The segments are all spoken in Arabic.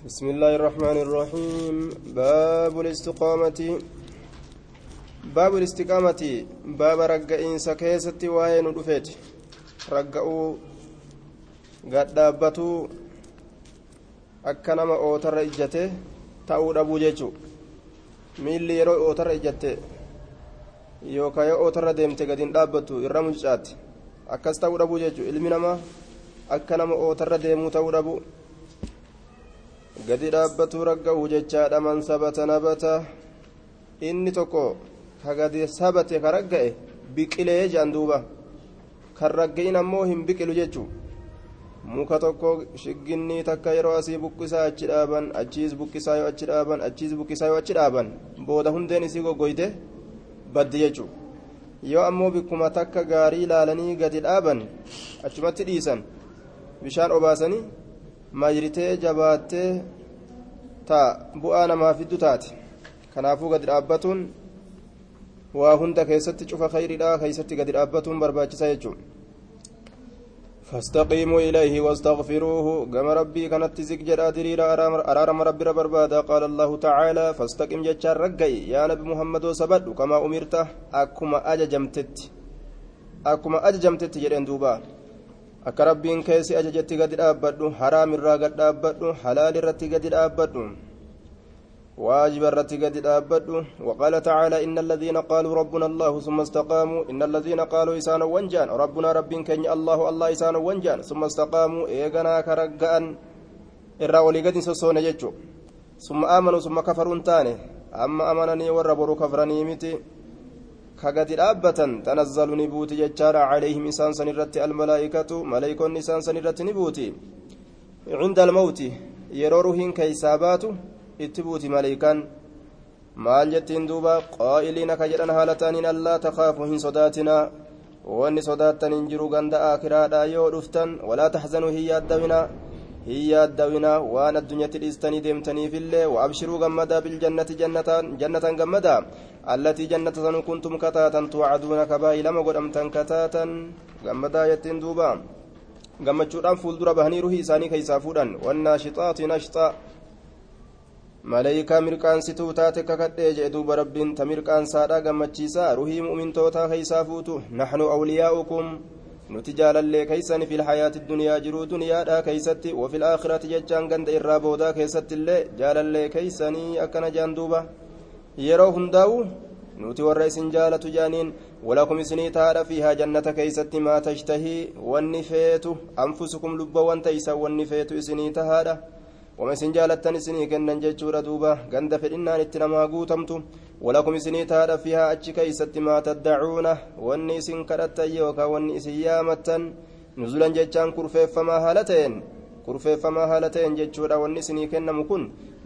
بسم الله الرحمن الرحيم باب الاستقامة باب الاستقامة باب رقئين سكيستي وين دفيت رقئوا قد دابتوا أكنما أوتر إجته miilli yeroo ootarra ijjatte yookaan yoo ootarra deemte gadi hin dhaabbattu irra mucaatti akkas ta'uu dhabuu jechuun ilmi namaa akka nama ootarra deemuu ta'uu dhabu gadi dhaabbatu ragga'uu jechaadha man sabata nabata. Inni tokko ka gadi sabate ka ragga'e biqilee jedhan duuba. Kan ragga'in ammoo hin biqilu jechuudha. muka tokko shigginnii takka yeroo asii buqqisaa achi dhaaban achiis buqqisaa yoo achi dhaaban achiis buqqisaa yoo achi dhaaban booda hundeen isii goggoyte baddi jechuudha yoo ammoo bikkuma takka gaarii laalanii gadi dhaaban achumatti dhiisan bishaan obaasanii mayiritee jabaattee taa bu'aa namaaf hiddu taate kanaafuu gadi dhaabbatuun waa hunda keessatti cufa khayriidhaa keessatti gadi dhaabbatuun barbaachisa jechuudha. فاستقيموا إليه واستغفروه كما ربي كانت تزك جرى دريرا أرارم ربي بربادا قال الله تعالى فاستقم جتشار رقي يا نبي محمد وسبد كما أمرت أكما أججمتت أكما أججمتت جرين دوبا akka rabbiin keessi ajajetti gadi dhaabbadhu haraam irraa gad dhaabbadhu halaal irratti gadi dhaabbadhu واجب الرتي قد أبدوا وقال تعالى إن الذين قالوا ربنا الله ثم استقاموا إن الذين قالوا إسان وانجان ربنا رب كن الله الله إسان وانجان ثم استقاموا إيغنا كرقان الرأولي قد سسون يجو ثم آمنوا ثم كفروا تاني أما أمنني وربروا كفرني متي كقد أبتا تنزل نبوتي ججارا عليهم إنسان سنرت الملائكة ملائكة إنسان سنرت نبوتي عند الموت يرورهن كيساباتو itti buuti maleeykaan maal jettiin duuba qaa'iliina ka jedhan haala ta'aniin allaa takaafu hin sodaatinaa wanni sodaattan hin jiru ganda akiraadha yoo dhuftan walaa taxzanuu hin yaaddawinaa hin yaaddawinaa waan addunyatti dhiistanii deemtaniifillee waabshiruu gammadaa biljannati jannatan gammadaa allatii jannata san kuntum kataatan tuwacaduuna kabaayii lama godhamtan kataatan gammadaa jettiin duuba gammachuudhaan fuuldura bahanii ruhii isaanii keeysaa fuudhan wannaashixaati nashxaa maleeykaa mirqaansituu taate kakadhee jee duuba rabbiin ta mirqaansaadha gammachiisaa ruhii mu'mintootaa keeysaa fuutu naxnu awliyaa'ukum nuti jaalallee keeysan fi lxayaati duniyaa jiruu duniyaadha keeysatti wafi laakhirati jechaan ganda irraa boodaa keessatti illee jaalallee keeysanii akkana jaan duuba yeroo hundaa'u nuti warra isin jaalatu jaaniin walakum isinii taadha fiihaa jannata keeysatti maa tashtahii wanni feetu anfusukum lubbawwan teeysan wanni feetu isinii tahaadha wama isin jaalattan isinii kennan jechuudha duuba ganda fedhinnaan itti namaa guutamtu walakum isinii taadha fiihaa achi keeysatti maa taddacuuna wanni isin kadhattan yookaan wanni isin yaamattan nuzulan jechaan kurfeeffamaa haala ta'een kurfeeffamaa haala ta'een jechuudha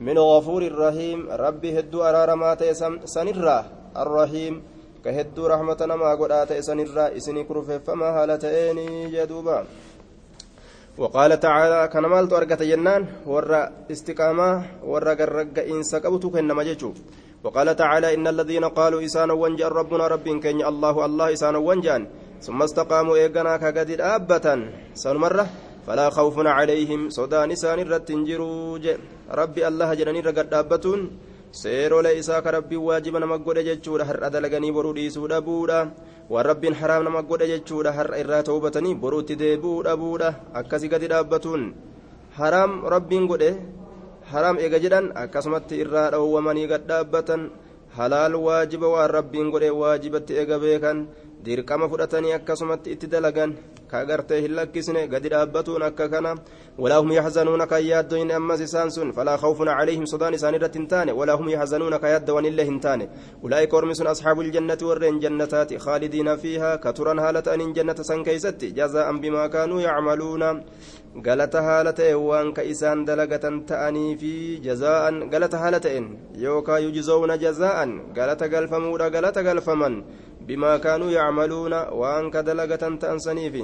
ghafuuri rahiim rabbi hedduu araaramaa ta'e sanirraa arrahiim ka hedduu rahmata namaa godhaa ta'e sanirraa isinii kurfeeffamaa haala ta'eenii jee duuba وقال تعالى كان مالتو أرقت جنان ورا استقامة ورا قرق إنسا قبتو كنما جيشو وقال تعالى إن الذين قالوا إسان وانجان ربنا رب كن الله الله إسان وانجان. ثم استقاموا إيقنا كقدر آبة سنمرة فلا خوف عليهم صدان إسان الرتنجروج ربي الله ka rabbiin waajiba nama godhe jechuudha har'a dalaganii boruu dhiisuu dhabuudha waan rabbiin haraam nama godhe jechuudha har'a irraa toobatanii boruutti deebi'uu dhabuudha akkasii gadi dhaabbatuun haraam rabbiin godhe haraam eega jedhan akkasumatti irraa dhowwamanii gad dhaabbatan halaal waajiba waan rabbiin godhe waajibatti eega beekan dirqama fudhatanii akkasumatti itti dalagan ka agartee hin lakkisne gadi dhaabbatuun akka kana walaa hum yaxzanuuna kan yaaddoyin ammas isaan sun falaa khawfun calayhim sodaan isaan irratti hin taane walaa hum yaxzanuuna ka yaaddawan illee hin taane ulaa'ika ormi sun asxaabu warreen jannataati khaalidiina fiihaa ka turan haala ta'aniin jannata san keeysatti jazaa'an bimaa kaanuu yacmaluuna galata haala ta'e waan ka isaan dalagatan ta'anii fi jazaa'an galata haala ta'en yookaa yujzawna jazaa'an galata galfamuudha galata galfaman بما كانوا يعملون وان كدلغة تأنسنيف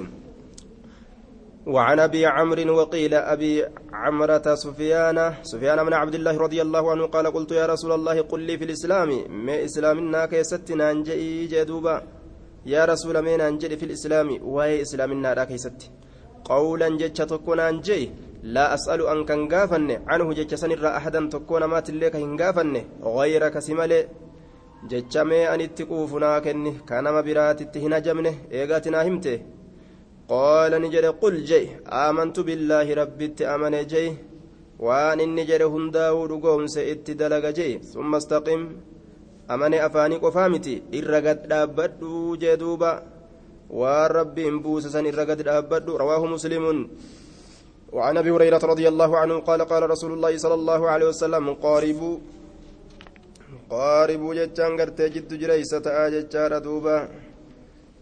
وعن أبي عمرو وقيل أبي عمرة سفيان سفيان بن عبد الله رضي الله عنه قال قلت يا رسول الله قل لي في الإسلام ما اسلامنا كيستنا أنجئي جدوبا. يا رسول من انجئ في الإسلام؟ وهي اسلامنا لا كيست قولا جتشتكنا انجئ لا أسأل أن كان غافن عنه جتش سنر أحدا تكون مات الليك هن غافن غيرك سمالي mee anitti quufunaa kenni kanama biraatitti hin hajamne eegatinaa himte qaala ni jedhe qul jee aamantu billaahi rabbitti amane jee waan inni jedhe hundaa'uu dhugoomse itti dalaga jee summa istaqim amane afaanii qofaa miti irra waan rabbiin buusesan irra gad dhaabbadhu rawaahu muslimun وعن ابي هريره رضي الله عنه قال قال رسول الله صلى الله عليه وسلم قاربوا jechaan gartee jiddu jireeysa ta'a jechaadha duuba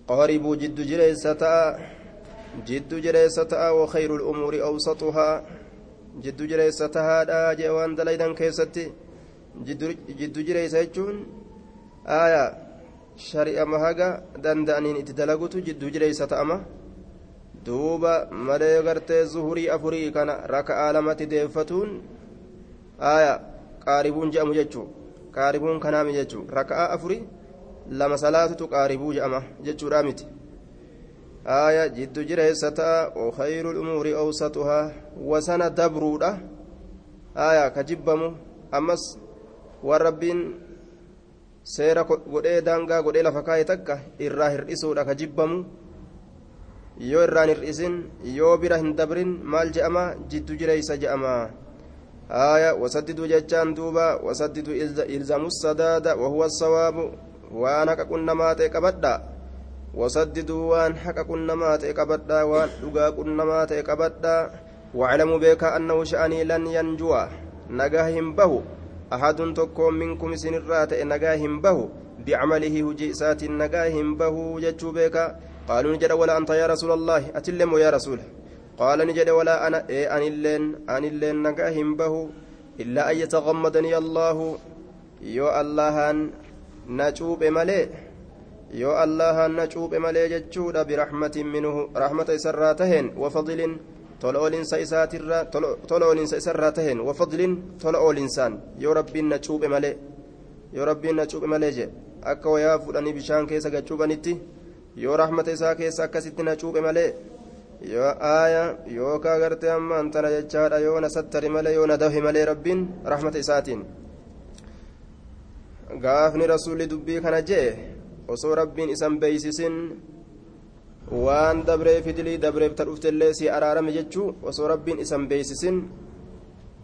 qaaribuu jiddu jireeysa ta'a jiddu jireessa ta'a wakayru lumuuri awsatuhaa jiddu jireessa tahaadha jee waan dalaydan keessatti jiddu jireeysa jechuun aya shari'ama haga danda'aniin itti dalagutu jiddu jireeysa ta'ama duuba malee gartee zuhurii afurii kana raka'aa lamatti deeffatuun aya qaaribuun je'amu jechuu qaaribuun kanaami jechuun raka'aa afuri lama salaatutu qaaribuu jedhama jechuudha miti haaya jiddu jireessa ta'a okhayru umuuri awsatuhaa wasana dabruudha haaya ka jibbamu ammas waan rabbiin seera godhee daangaa godhee lafa kaa'e takka irraa hir'isuudha ka jibbamu. Yoo irraan hir'isin yoo bira hin dabrin maal je'ama jiddu jireeysa je'ama آية وسددوا جتان دوبا وسددوا إلزموا السداد وهو الصواب وأنا كنا ما تكبدا وسددوا وان حق كنا ما تكبدا وان لقا كنا ما تكبدا واعلموا بك أنه شأني لن ينجوا نجاهم به أحد تكون منكم سنرات نجاهم به بعمله هجئسات نجاهم به جتشو بك قالوا نجد ولا أنت يا رسول الله أتلم يا رسول. قال نجد ولا أنا إيه أن اللين أن اللين نجاهم به إلا أن يتغمدني الله. يو الله نجوب ملئ يو الله نجوب ملئ جتشودا برحمة منه رحمة سراتهن وفضل toloolinsa isaatirra toloolinsa isarraa taheen wafadlin tola oolinsaan yoo rabbiin na cuuphe malee yoo rabbiin na cuuphe malee je akka wayaa fudhanii bishaan keessa gacuuphanitti yoo rahmata isaa keessa akkasitti na cuuphe malee yoo aaya yookaa gartee ammaan tana jechaadha yoo na sattari malee yoo na dafe malee rabbiin rahmata isaatiin gaafni rasuulli dubbii kana jee osoo rabbiin isan beeysisin waan dabreef idilii dabreef ta dhuftellee si araarame jechuu osoo rabbiin isan beeysisin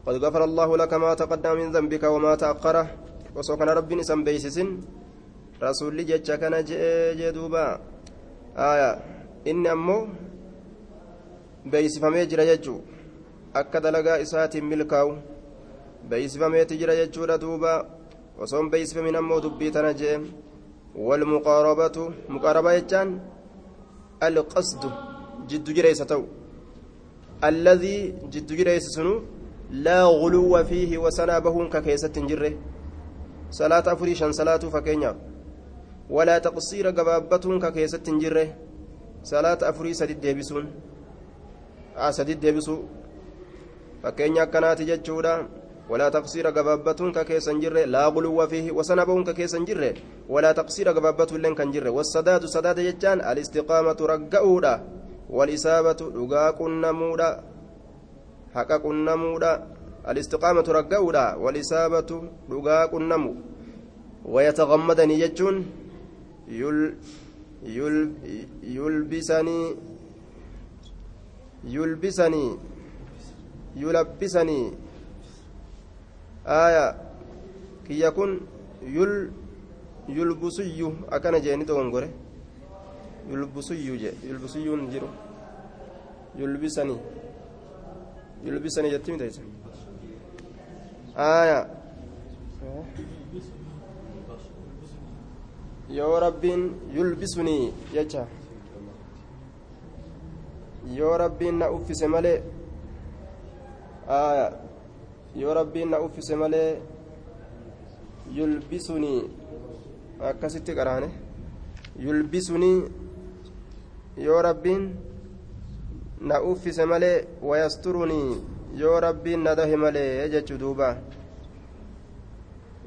قد غفر الله لك ما تقدم من ذنبك وما تأخر osoo kana rabbiin isan beeysisin rasuulli jecha kana jee jee duuba aya inni ammoo beeysifamee jira jechuu akka dalagaa isaatiin milkaa'u beeysifameeti jira jechuudha duuba osoon beeysifamin ammoo dubbii tana jee walmuqaarabatu muqaarabaa jechaan القصد جد جريس تو الذي جد جريس سنو لا غلو فيه وسنا بهم ككيسة جره. صلاة أفريشا صلاة فكينيا. ولا تقصير قبابتهم ككيسة جره. صلاة أفري سديد ديبسون. آه سديد ديبسو. فكينيا كانت جتشودا ولا تقصير قبابتهم ككيسا جره لا غلو فيه وسنبهم ككيسا جره ولا تقصير قبابته لن كان جره والسداد سداد جتان الاستقامة رقعودا والإسابة رقاق النمودا حقق النمودا الاستقامة رقعودا والإسابة رقاق النمو ويتغمدني جتون يل يل يلبسني يلبسني يلبسني. Aya kiyya kun yul yulbusuyyu akkana jeeni dogongore yulbusuyyu je yulbusuyyuun jiru yulbisanii yulbisanii jetti miteessa aya yoo rabbiin yulbisunii jecha yoo rabbiin na uffise malee aya yoo rabbiin na uffise malee yulbisunii akkasitti qaraane yulbisunii yoo rabbiin na uffise malee wayasturunii yoo rabbiin na dahe malee jechuu duuba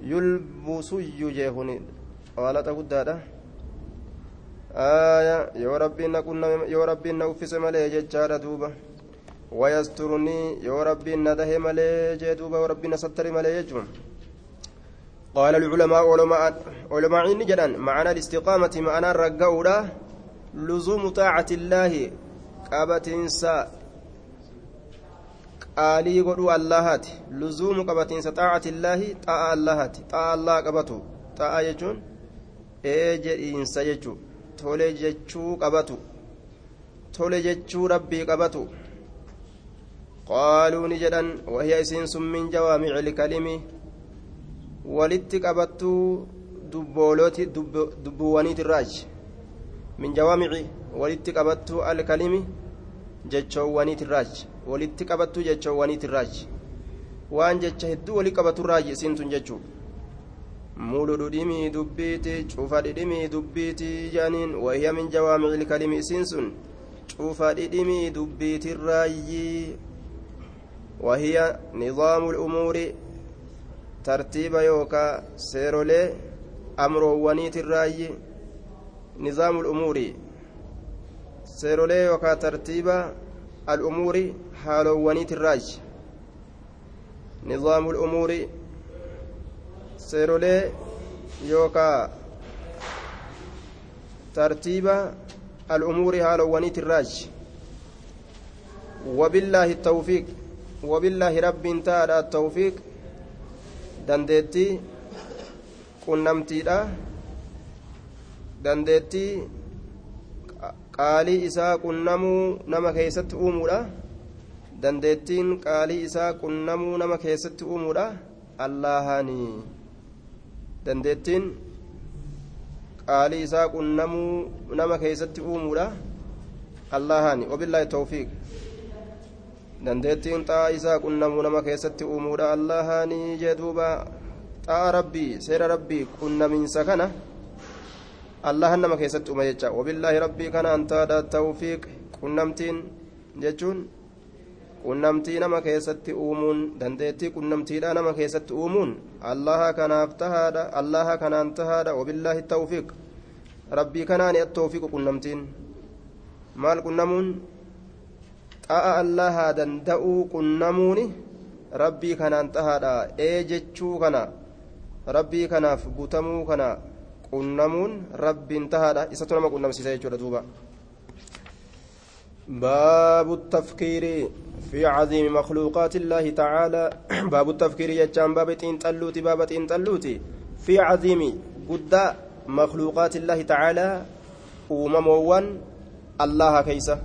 yulbusuyyu jeekuni waalata guddaadha aya yoo rabbiin na uffise malee jechaadha duuba ويسترني يا ربي نده ملي جدوبا وربي نستر ملي يجون قال العلماء علماء علماء جدا معنى الاستقامة معنى الرقاورة لزوم طاعة الله قابتنسا qaalii godhuu allahaati luzuumu qabatiinsa xaacati illaahi xa'a allahaati xa'a allaha qabatu xa'a jechuun ee jedhiinsa jechuu tole jechuu qabatu tole jechuu rabbii qabatu qaaluu ni jedhan wahiya isiin sun min jawaamici ilkalimi walitti qabattuu dubbooloti dubbuwwaniitirraaji min jawaamici walitti qabattuu alkalimi jechoowwaniitirraaji walitti qabattuu jechoowwaniitirraaji waan jecha hedduu walii qabaturraaji isiin tun jechuu mulu dhudhimii dubbiiti cufa dhidhimii dubbiiti jaaniin wahiya min jawaamici ilkalimi isiin sun cufa dhidhimii dubbiitirraayi wahiya nidaamu lumuuri tartiiba yookaa seerolee amroowwaniitirraayi nizaamu lumuuri seerolee yookaa tartiiba al'umuuri haalowwaniitirraayi nizaamu lumuuri seerolee yookaa tartiiba al'umuuri haalowwaniitirraayi وبالله التوفيق وبالله رب تعالى التوفيق dandeettii qunnamtiidha dandeettii qaalii isaa qunnamuu nama keessatti uumuudha dandeettiin qaalii isaa qunnamuu nama keessatti uumuudha allahaanii dandeettiin qaalii isaa qunnamuu nama keessatti uumuudha allahaani wabillaahi tawfiiq dandeettiin xaa isaa qunnamuu nama keessatti uumuudha allahaanii jee duuba xaa rabbii seera rabbii qunnamiinsa kana allahan nama keessatti uuma jecha wabillaahi rabbii kana antaadha tawfiiq qunnamtiin jechuun qunnamtii nama keessatti uumuun dandeettii qunnamtiidha nama keessatti uumuun allaha kanaaf tahaadha allaha kanaan tahaadha wabillaahi tawfiiq rabbii kanaani attawfiiqu qunnamtiin maal qunnamuun xa'a allahaa danda'uu qunnamuuni rabbii kanaan tahaadha ee jechuu kana rabbii kanaaf butamuu kana qunnamuun rabbiin tahaadha isatu nama qunnamsiisa jechuudha duuba باب التفكير في عظيم مخلوقات الله تعالى باب التفكير يجان باب تنتلوتي باب تنتلوتي في عظيم قد مخلوقات الله تعالى أمموان الله كيسه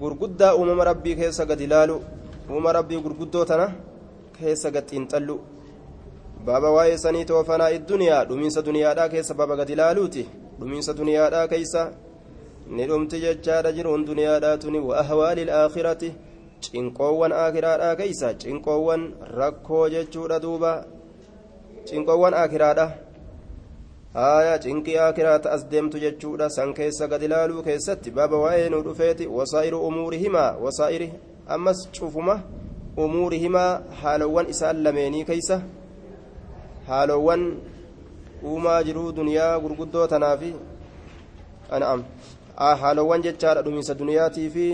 gurguddaa uumama rabbii keessa gad ilaalu uumama rabbii gurguddoo tana keessa gad xiinxallu baaba waa'ee sanii toofanaa idduniyaa dhumiinsa duniyaadhaa keessa baaba gad ilaaluuti dhumiinsa duniyaadhaa keessa ni dhumti jechaadha jiruun duniyaadhaa tuni wa ahwaali ilaakhirati cinqoowwan aakiraadhaa keessa cinqoowwan rakkoo jechuudha duuba cinqoowwan aakiraadha akiraata as deemtu jechuudha san keessa gad ilaaluu keessatti baaba waa'ee nu dhufeeti wasaa'iru umuurihimaa wasaa'iri ammas cufuma umuurihimaa haalowwan isaan lameenii keeysa haalowwan uumaa jiruu duniyaa gurguddoo tanaafi an'am haalowwan jechaadha dhumiinsa duniyaatii fi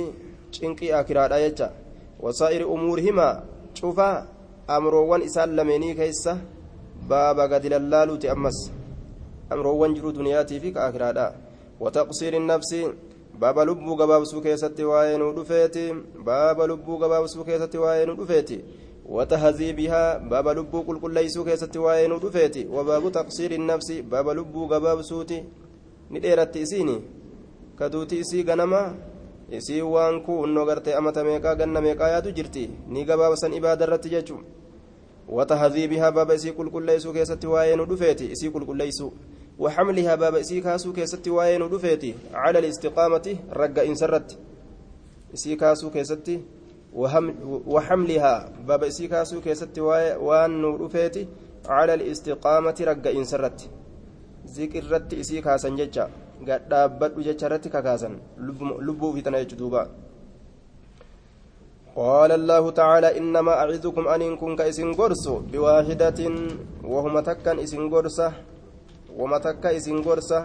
cinqii akiraadha jecha wasaa'iri umuurihimaa cufa amroowwan isaan lameenii keeysa baaba gad ilallaaluuti ammas amroowwan jiruu duniyaatii fi kaakiraadha wataqsiiri nafsi baaba lubbuu gabaabsuu keessatti waa'ee nu dhufeeti baaba lubbuu gabaabsuu keessatti waa'ee nu dhufeeti وتهذيبها باب لبو قل قل ليسو كيست وين دفيتي وباب تقصير النفس باب لبو قباب سوتي نديرت إسيني كدوتي إسي غنما إسي وان كون نغرتي أمتا ميقا غنى ميقا يادو جرتي ني قباب سن إبادة رتججو وتهذيبها باب إسي قل قل ليسو كيست وين دفيتي إسي قل قل ليسو وحملها باب إسي كاسو كيست وين دفيتي على الاستقامة رقا إن سرت. إسي كاسو كيستي وحملها باب إسي كاسو كيستي وان دفيتي على الاستقامة رقا إن سرت. ذكر رت إسي كاسن ججا. قد دابت ججا رت كاسن لبو في تنايج دوبا. قال الله تعالى إنما أعظكم أن إن كنت إسن قرص بواحدة وهم تكن إسن قرصة وما تك إسن قرصة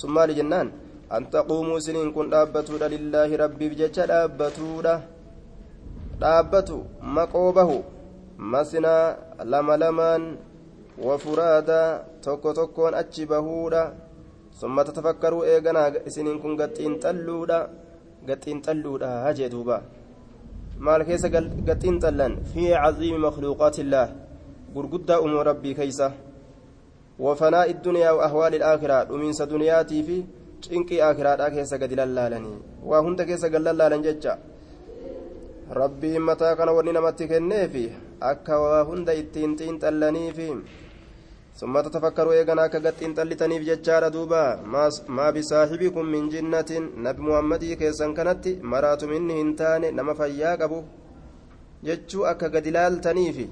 ثم لجنان أن تقوموا سنين كن أبتودا لله ربي بجتش أبتودا dhaabbatu maqoo bahu masinaa lama lamaan wafuraadaa tokko tokkoon achi bahuudha summa tatafakkaruu eeganaa isiniin kun gaxiin xalluudha gaxiin xalluudha hajee duuba maal keessa gaxiin xallan fi caziimi makluuqaatillaah gurguddaa umoo rabbii keeysa وفناء الدنيا وأهوال الآخرة ومن سدنياتي في cinqii akiraadhaa keessa gadi lallaalanii waa hunda keessa gad lallaalan jecha rabbiin mataa kana wanni namatti kenneefi akka waa hunda ittiin xiinxallaniifi summa tatafakkaruu eegan akka gad xiinxallitaniif jechaadha duuba maa bisaaxibikum min jinnatin nabi muhammadii keessan kanatti maraatum inni hin taane nama fayyaa qabu jechuu akka gadi laaltaniifi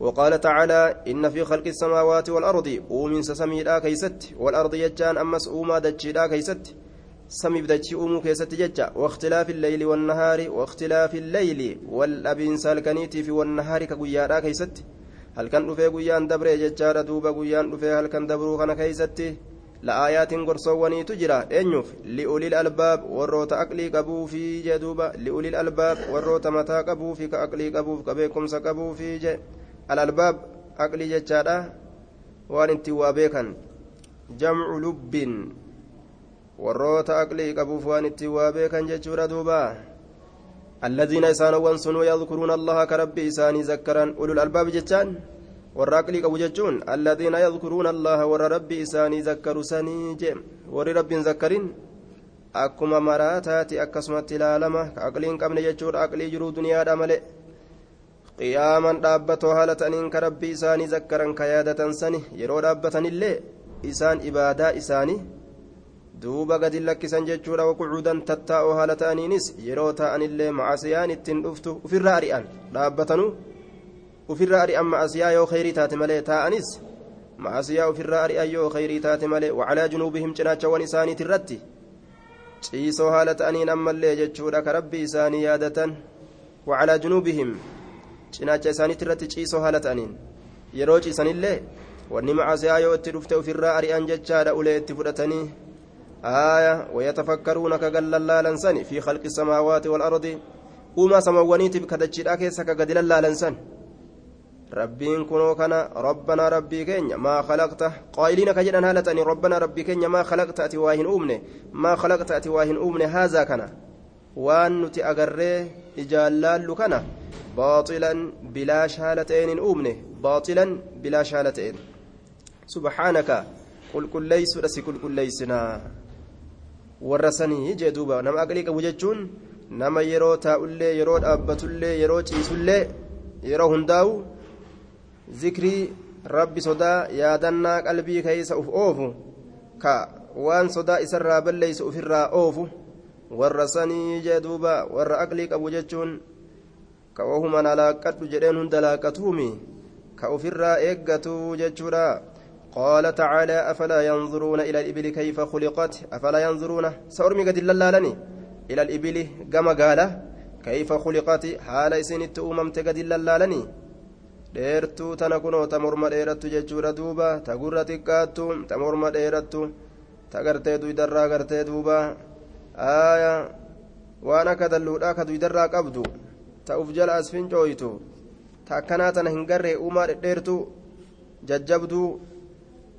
وقال تعالى إن في خلق السماوات والأرض أومن سميدا كيست والأرض يجان أمس أوما دجيدا كيست. سمي بدجي أومو كيست ججا واختلاف الليل والنهار واختلاف الليل. والأبين سالكنيتي في والنهار كقيادا كيست. هل كان رفي قيان دبر ججارة دوبا قيان رفي هل كان دبرو كان كيست. لآيات قرصواني تجرى. أنيوف لأولي الألباب وروت أقلي قبو في جدوبا لأولي الألباب وروت متى قبو في كأقلي قبو. كبيكم سقبو في جدوبا الألباب أقلي جتشادا وان انت وابيكا جمع لب والروت أقلي قبوف وان انت وابيكا جتشورا دوبا الذين يسانوا سنوا يذكرون الله كربي إساني ذكرا أولو الألباب جتشان warra aqlii qabu jechuun alladiina yadkuruuna allaha warra rabbi isaanii zakkaru sanii jee warri rabbiin zakkarin akkuma maraataati akkasumatti ilaalama ka aqliin qabne jechuudha aqlii jiruu duniyaadha malee qiyaaman dhaabbatoo haala ta'aniin ka rabbii isaanii zakkaran ka yaadatan sani yeroo dhaabbatanillee isaan ibaadaa isaanii duuba gadi lakkisan jechuudha waqucuudan tattaa'oo haala ta'aniinis yeroo ta'anillee macasiyaan ittiin dhuftu ufirra ari'an dhaabbatanuu ufirra ari'an macasiyaa yoo kheyrii taate malee taa'anis macasiyaa ufirra ari'an yoo kheyrii taate malee wacalaa junuubihim cinaachawwan isaaniit irratti ciisoo haala ta'aniin ammallee jechuudha ka rabbii isaanii yaadatan wacalaa junuubihim cinaacha isaaniitti irratti ciisoo haala ta'aniin yeroo ciisanillee wanni macaasiyaa yoo itti dhufte ofirraa ari'an jechaadha ulee itti fudhatanii aaya wayatafakkaruuna ka gallallaalan sani fi khalqi samaawaati walardi uumaa samawwaniitiif kadachiidhaa keessa ka gadi lallaalan san rabbiin kunoo kana rabbanaa rabbii keenya maa khalaqta qaa'iliina ka jedhan haala ta'anii rabbanaa rabbii keenya maa khalaqta ati waa hin uumne maa khalaqta ati waa hin uumne haazaa kana waan nuti agarree ijaallaallu kana باطلا بلا شهالتين أمنه باطلا بلا شهالتين سبحانك قل كل ليس رسي كل كل ليسنا. ورسني جدوبا نما أقليك وجتشون نما يرو تاؤلي يرو أبتولي يرو تيسولي يرو هنداو. ذكري ربي صدا يادنا قلبي كيس أوف أوفو. كا وان صدا إسرى بل ليس أفرى أوفو. ورسني جدوبا ور أقليك وجتشون ka ohuman alaaqadhu jedheen hunda laaqatuumi ka ofirraa eeggatu jechuudha tacaalaa afalaa yanzuruuna ila alibili kayfa khuliqat afalaa yanzuruuna sa ormi gadi lallaalani ila alibili gama gaala kayfa khuliqati haala isinitti uumamte gadi lallaalani dheertuu tana kunoo ta morma dheerattu jechuudha duuba ta gurra xiqqaattu ta morma dheerattu ta gartee duydarraa gartee duuba aaya waan akka dalluudhaa ka duydarraa qabdu ta'uuf jala as fincooytu ta akkanaa tana hin garree uumaa dhedheertu jajjabduu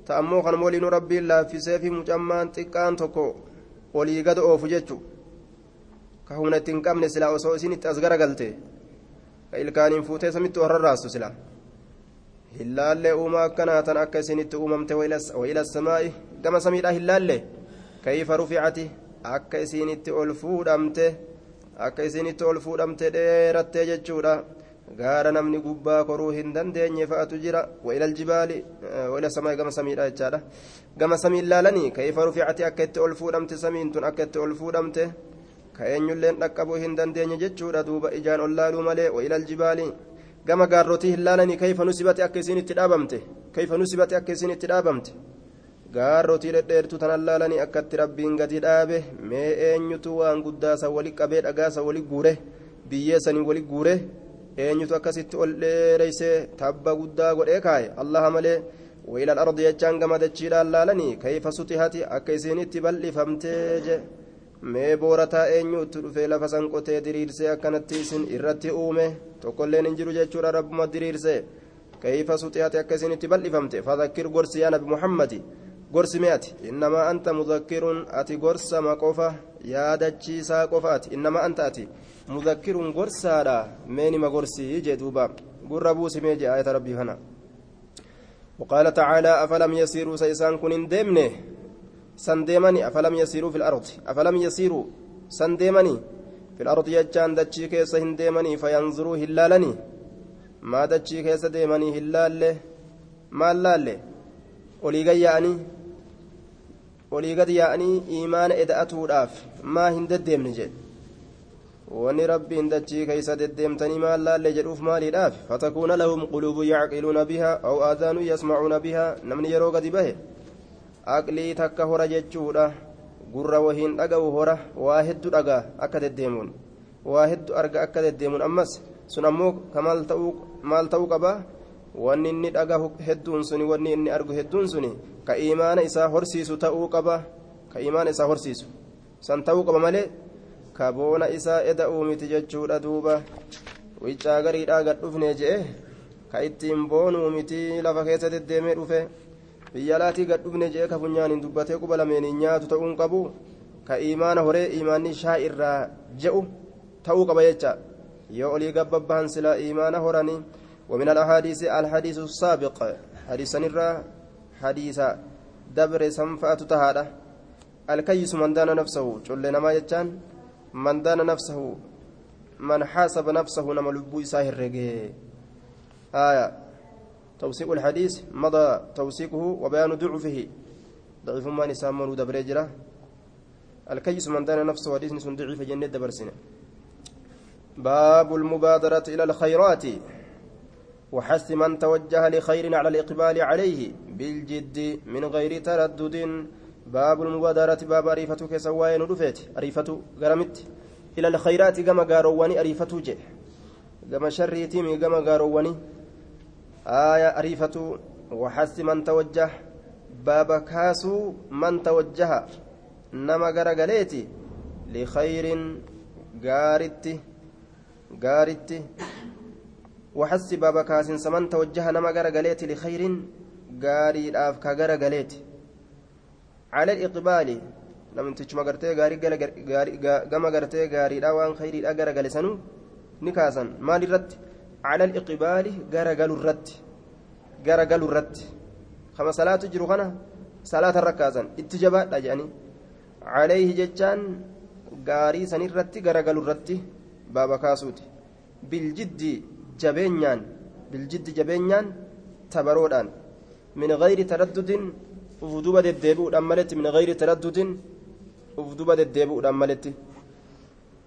ta ammoo kan waliinuu rabbiin laaffisee fi mucammaan xiqqaan tokko olii gad oofu jechu ka humna ittiin qabne silaa osoo isin itti as garagalte ka ilkaaniin fuutee samitti warrarraastu silaa hillaallee uumaa akkanaa tan akka isinitti uumamte waila samaa'i gama samiidhaa hillaallee kayfa ruficati akka isinitti ol fuudhamte akka isinitti ol fuudhamte dheerattee jechuudha gaara namni gubbaa koruu hin dandeenye fa'atu jira wailal jibaali waila samaa gama samiidha jechaadha gama samii ilaalanii kayfa ruficati akka itti ol fuudhamte samiin tun akka itti ol fuudhamte ka eenyulleen dhaqqabuu hin dandeenye jechuudha duuba ijaan ol malee wailal jibaali gama gaarrotii hin laalanii kayfa nusibate akka isin itti dhaabamte kayfa nusibate akka isin itti dhaabamte gaarrotii dhedheertuu tanan laalanii akkatti rabbiin gadi dhaabe mee eenyutu waan guddaasa wali qabee dhagaasa wali guure biyyeessanii wali guure eenyutu akkasitti ol dheereysee tabba guddaa godhee kaaye allaha malee وإلى الأرض يجان كما دجيلا لالني كيف سطحت أكيسين اتبلفمتي mee boorataa eenyuutti dhufee lafa san qotee diriirsee akkanatti isin irratti uume tokkolleen hin jiru jechuudha rabbuma diriirsee kayfa suxiyate akka isinitti bal'ifamte fadakkir gorsi yaa nabi muhammadi gorsi me'ati innamaa anta mudakkirun ati gorsama qofa yaadachiisaa qofa ati innamaa anta ati mudakkirun gorsaadha mee nima gorsii jee duuba gurra buusimee jee ayata rabbii kana وقال تعالى أفلم يسيروا سيسان كن ديمنه سنديمني أفلم يسيروا في الأرض أفلم يسيروا سنديمني في الأرض يجان دتشي كيس هنديمني فينظروا هلالني ما دتشي كيس ديمني هلال ما اللال olii yaa'anii olii gad yaa'anii iimaana eda'atuudhaaf maa hin deddeemne jedhe wanni rabbiin dachii keeysa deddeemtanii maal laalle jedhuuf maaliidhaaf fatakuuna lahum quluubu yacqiluuna bihaa aw aadaanu yasmacuuna bihaa namni yeroo gadi bahe aqlii takka hora jechuudha gurra wahiin dhaga'u hora waa heddu dhagaa akka deddeemuun waa heddu arga akka deddeemuun ammas sun ammoo maal ta'uu qabaa wanni inni dhagahu hedduun suni wanni inni argu hedduun suni ka imaana isaa horsiisu ta'uu qaba ka imaana isaa horsiisu san ta'uu qaba malee ka boona isaa eda'uu miti jechuudha duuba wiccaa gariidhaa gad dhufne je'e ka ittiin boonuu miti lafa keessa deddeemee dhufe biyya laatii gad dhufne je'e ka funyaaniin dubbatee quba lameeniin nyaatu ta'uun qabu ka imaana horee imaanni shaa irraa je'u ta'uu qaba jecha yoo olii gabbabbahan silaa imaana horanii ومن الأحاديث الحديث السابق حديث نرى حديث دبر سنفأة تهادة الكيس من دان نفسه جل ما يجان من دان نفسه من حاسب نفسه لبو إساه الرقي آية توثيق الحديث مضى توثيقه وبيان ضعفه ضعيف ما نسام من دبر جرا الكيس من دان نفسه حديث نسون ضعيف جنة دبر سنة باب المبادرة إلى الخيرات وحث من توجه لخير على الإقبال عليه بالجد من غير تردد. باب المبادرة باب أريفتك سواين رفيت أريفة قرمت إلى الخيرات كما قارواني أريفة جه. كما شريتي كما قارواني آية أريفة وحث من توجه. باب كاسو من توجه. نما قرقليتي لخير قارتي قارتي وحس بابا كاسن سمن توجه. نما غرغليت لخير gaariidhaaf ka gara galeeti. Calal iqbaali namtichuma gartee gama gartee gaariidha waan khayriidha gara gale sanuu ni kaasan. Maal irratti? Calal iqbaali gara galu irratti. Gara galu kama salaatu jiru kana salaata irra kaasan. Itti jabaadha jedhanii. Calayhi jechaan gaarii sanirratti gara galu irratti baaba kaasuuti. Biljiddi jabeenyaan biljiddi jabeenyaan tabaroodhaan. Taraddudin uf duba deddeebi'uudhaan maletti min gayri taraddudin uf duba deddeebi'uudhaan maletti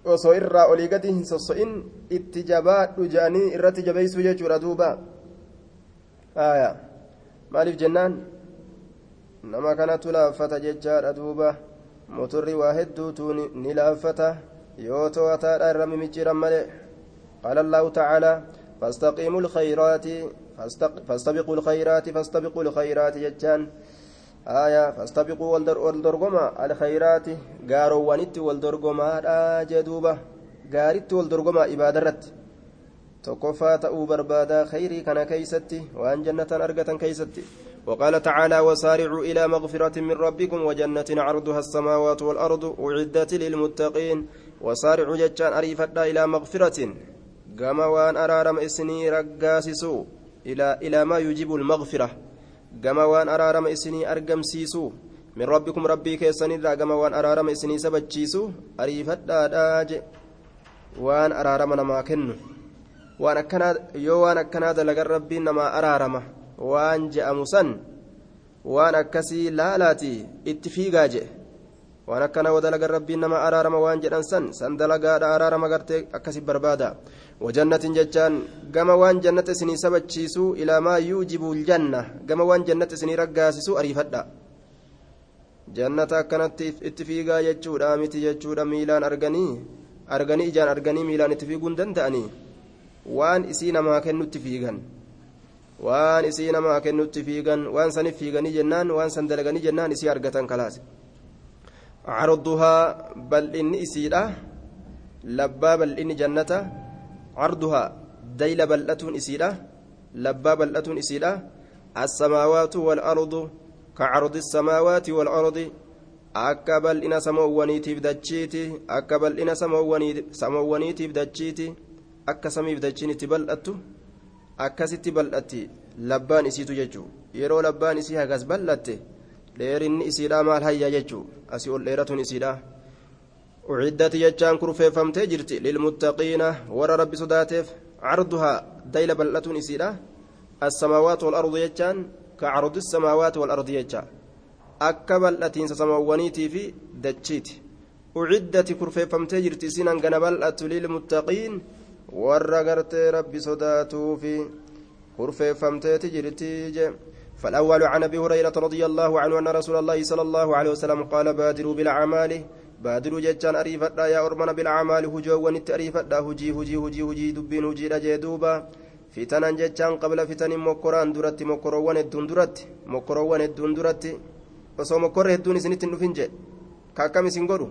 osoo irraa olii gadi hin sosso'in itti jabaadhu jedhanii irratti jabeeysuu jechuudha duuba maaliif jennaan nama kanatu laaffata jechaadha duuba motorri waa hedduutu ni laaffata yoo to'ataadha irra mimicciiran malee قال الله تعالى فاستقيموا الخيرات فاستبقوا الخيرات فاستبقوا الخيرات جتان آية فاستبقوا والدرغما. الخيرات قاروا ونت والدرغما جدوبة. قارت والدرغما إبادرت. تقفى تأو بربادا خيري كان كيستي وأن جنة أرقة كيستي. وقال تعالى وسارعوا إلى مغفرة من ربكم وجنة عرضها السماوات والأرض أعدت للمتقين. وسارعوا جتان أريفتا إلى مغفرة. gama waan araarama raggaasisu ilaa maa yujibu lmagfira gama waan araarama isinii argamsiisu min rabbikum rabbii keessanirraa gama waan araarama isinii sabachiisu ariifadhaadhaa je waan araarama namaa kennu waan akkanaa yoo waan akkanaa dalagan rabbiin namaa araarama waan je'amu san waan akkasii laalaati itti fiigaa je waan akkana wadalagan rabbiin nama araarama waan jedhan san san dalagaadha araarama gartee akkasi barbaada وجنة ججان كما وان جنة سني سبتشيسو إلى ما يوجب الجنة كما وان جنة سني رقاسسو أريفدا جنة كانت اتفيقا يجودا متي يجودا ميلان أرغني أرغني إجان أرغني ميلان اتفيقون دندأني وان إسينا ما كنو اتفيقا waan isii namaa kennutti fiigan waan sanif fiiganii jennaan waan san dalaganii jennaan isii argatan kalaase عرضها بل إن إسيرة لبا بل إن جنة عرضها ديل بلة إسيرة لبا بلة إسيرة السماوات والأرض كعرض السماوات والأرض akka bal'ina samoowwaniitiif dachiiti akka bal'ina samoowwaniitiif dachiiti akka samiif dachiin itti bal'attu akkasitti bal'atti labbaan isiitu jechuu yeroo labbaan isii hagas bal'atte dheerinni isiidha maal hayya jechuu asii ol dheeratuun isiidha uciddati jechaan kurfeeffamtee jirti lilmuttaqiina warra rabbi sodaateef carduhaa dayla bal'atuun isiidha assamaawaat walardu jechaan ka cardi samaawaati walardi jecha akka bal'atiinsa samaawwaniitii fi dachiiti uciddati kurfeeffamtee jirti isiin hangana bal'attu lilmuttaqiin warra gartee rabbi sodaatuufi kurfeeffamteeti jirti je فالأول عن أبي هريرة رضي الله عنه أن رسول الله صلى الله عليه وسلم قال بادروا بالأعمال. بادروا جتان أريفة يا أرمنا بالأعمال هجو ونت أريفة هجي هجي هجي هجي دبين هجي رجدوبا فتنا جتان قبل فتن مكران درت مكروان الدون درت مكروان الدون درت. osoo mokkorra hedduun isinitti hin dhufin jedhe ka akkam isin godhu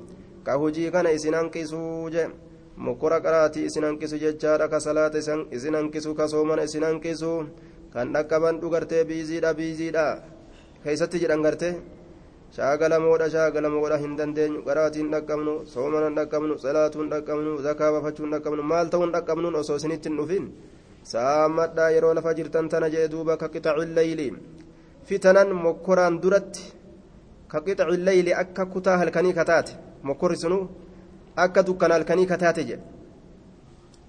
ka hujii kana isin hanqisuu je mokkora qaraatii isin hanqisu jechaadha ka salaata isin hanqisu ka soomana isin hanqisu kan dhaqqaban dhugartee biiziidha biiziidha. Keeysatti jedhan gartee shaagalamoodha shaagalamoodha hin dandeenyu. Qaraatiin dhaqqabnu soomana dhaqqabnu salaatuun dhaqqabnu zakaa bafachuun dhaqqabnu maal ta'uun dhaqqabnuun osoo isinitti hin dhufin. Saammadhaa yeroo lafa jirtan tana jee duuba ka qixaci leyli fitanan mokkoraan duratti ka qixaci leyli akka kutaa halkanii kataate. Mokkorri sunu akka dukkana halkanii kataate jedhe.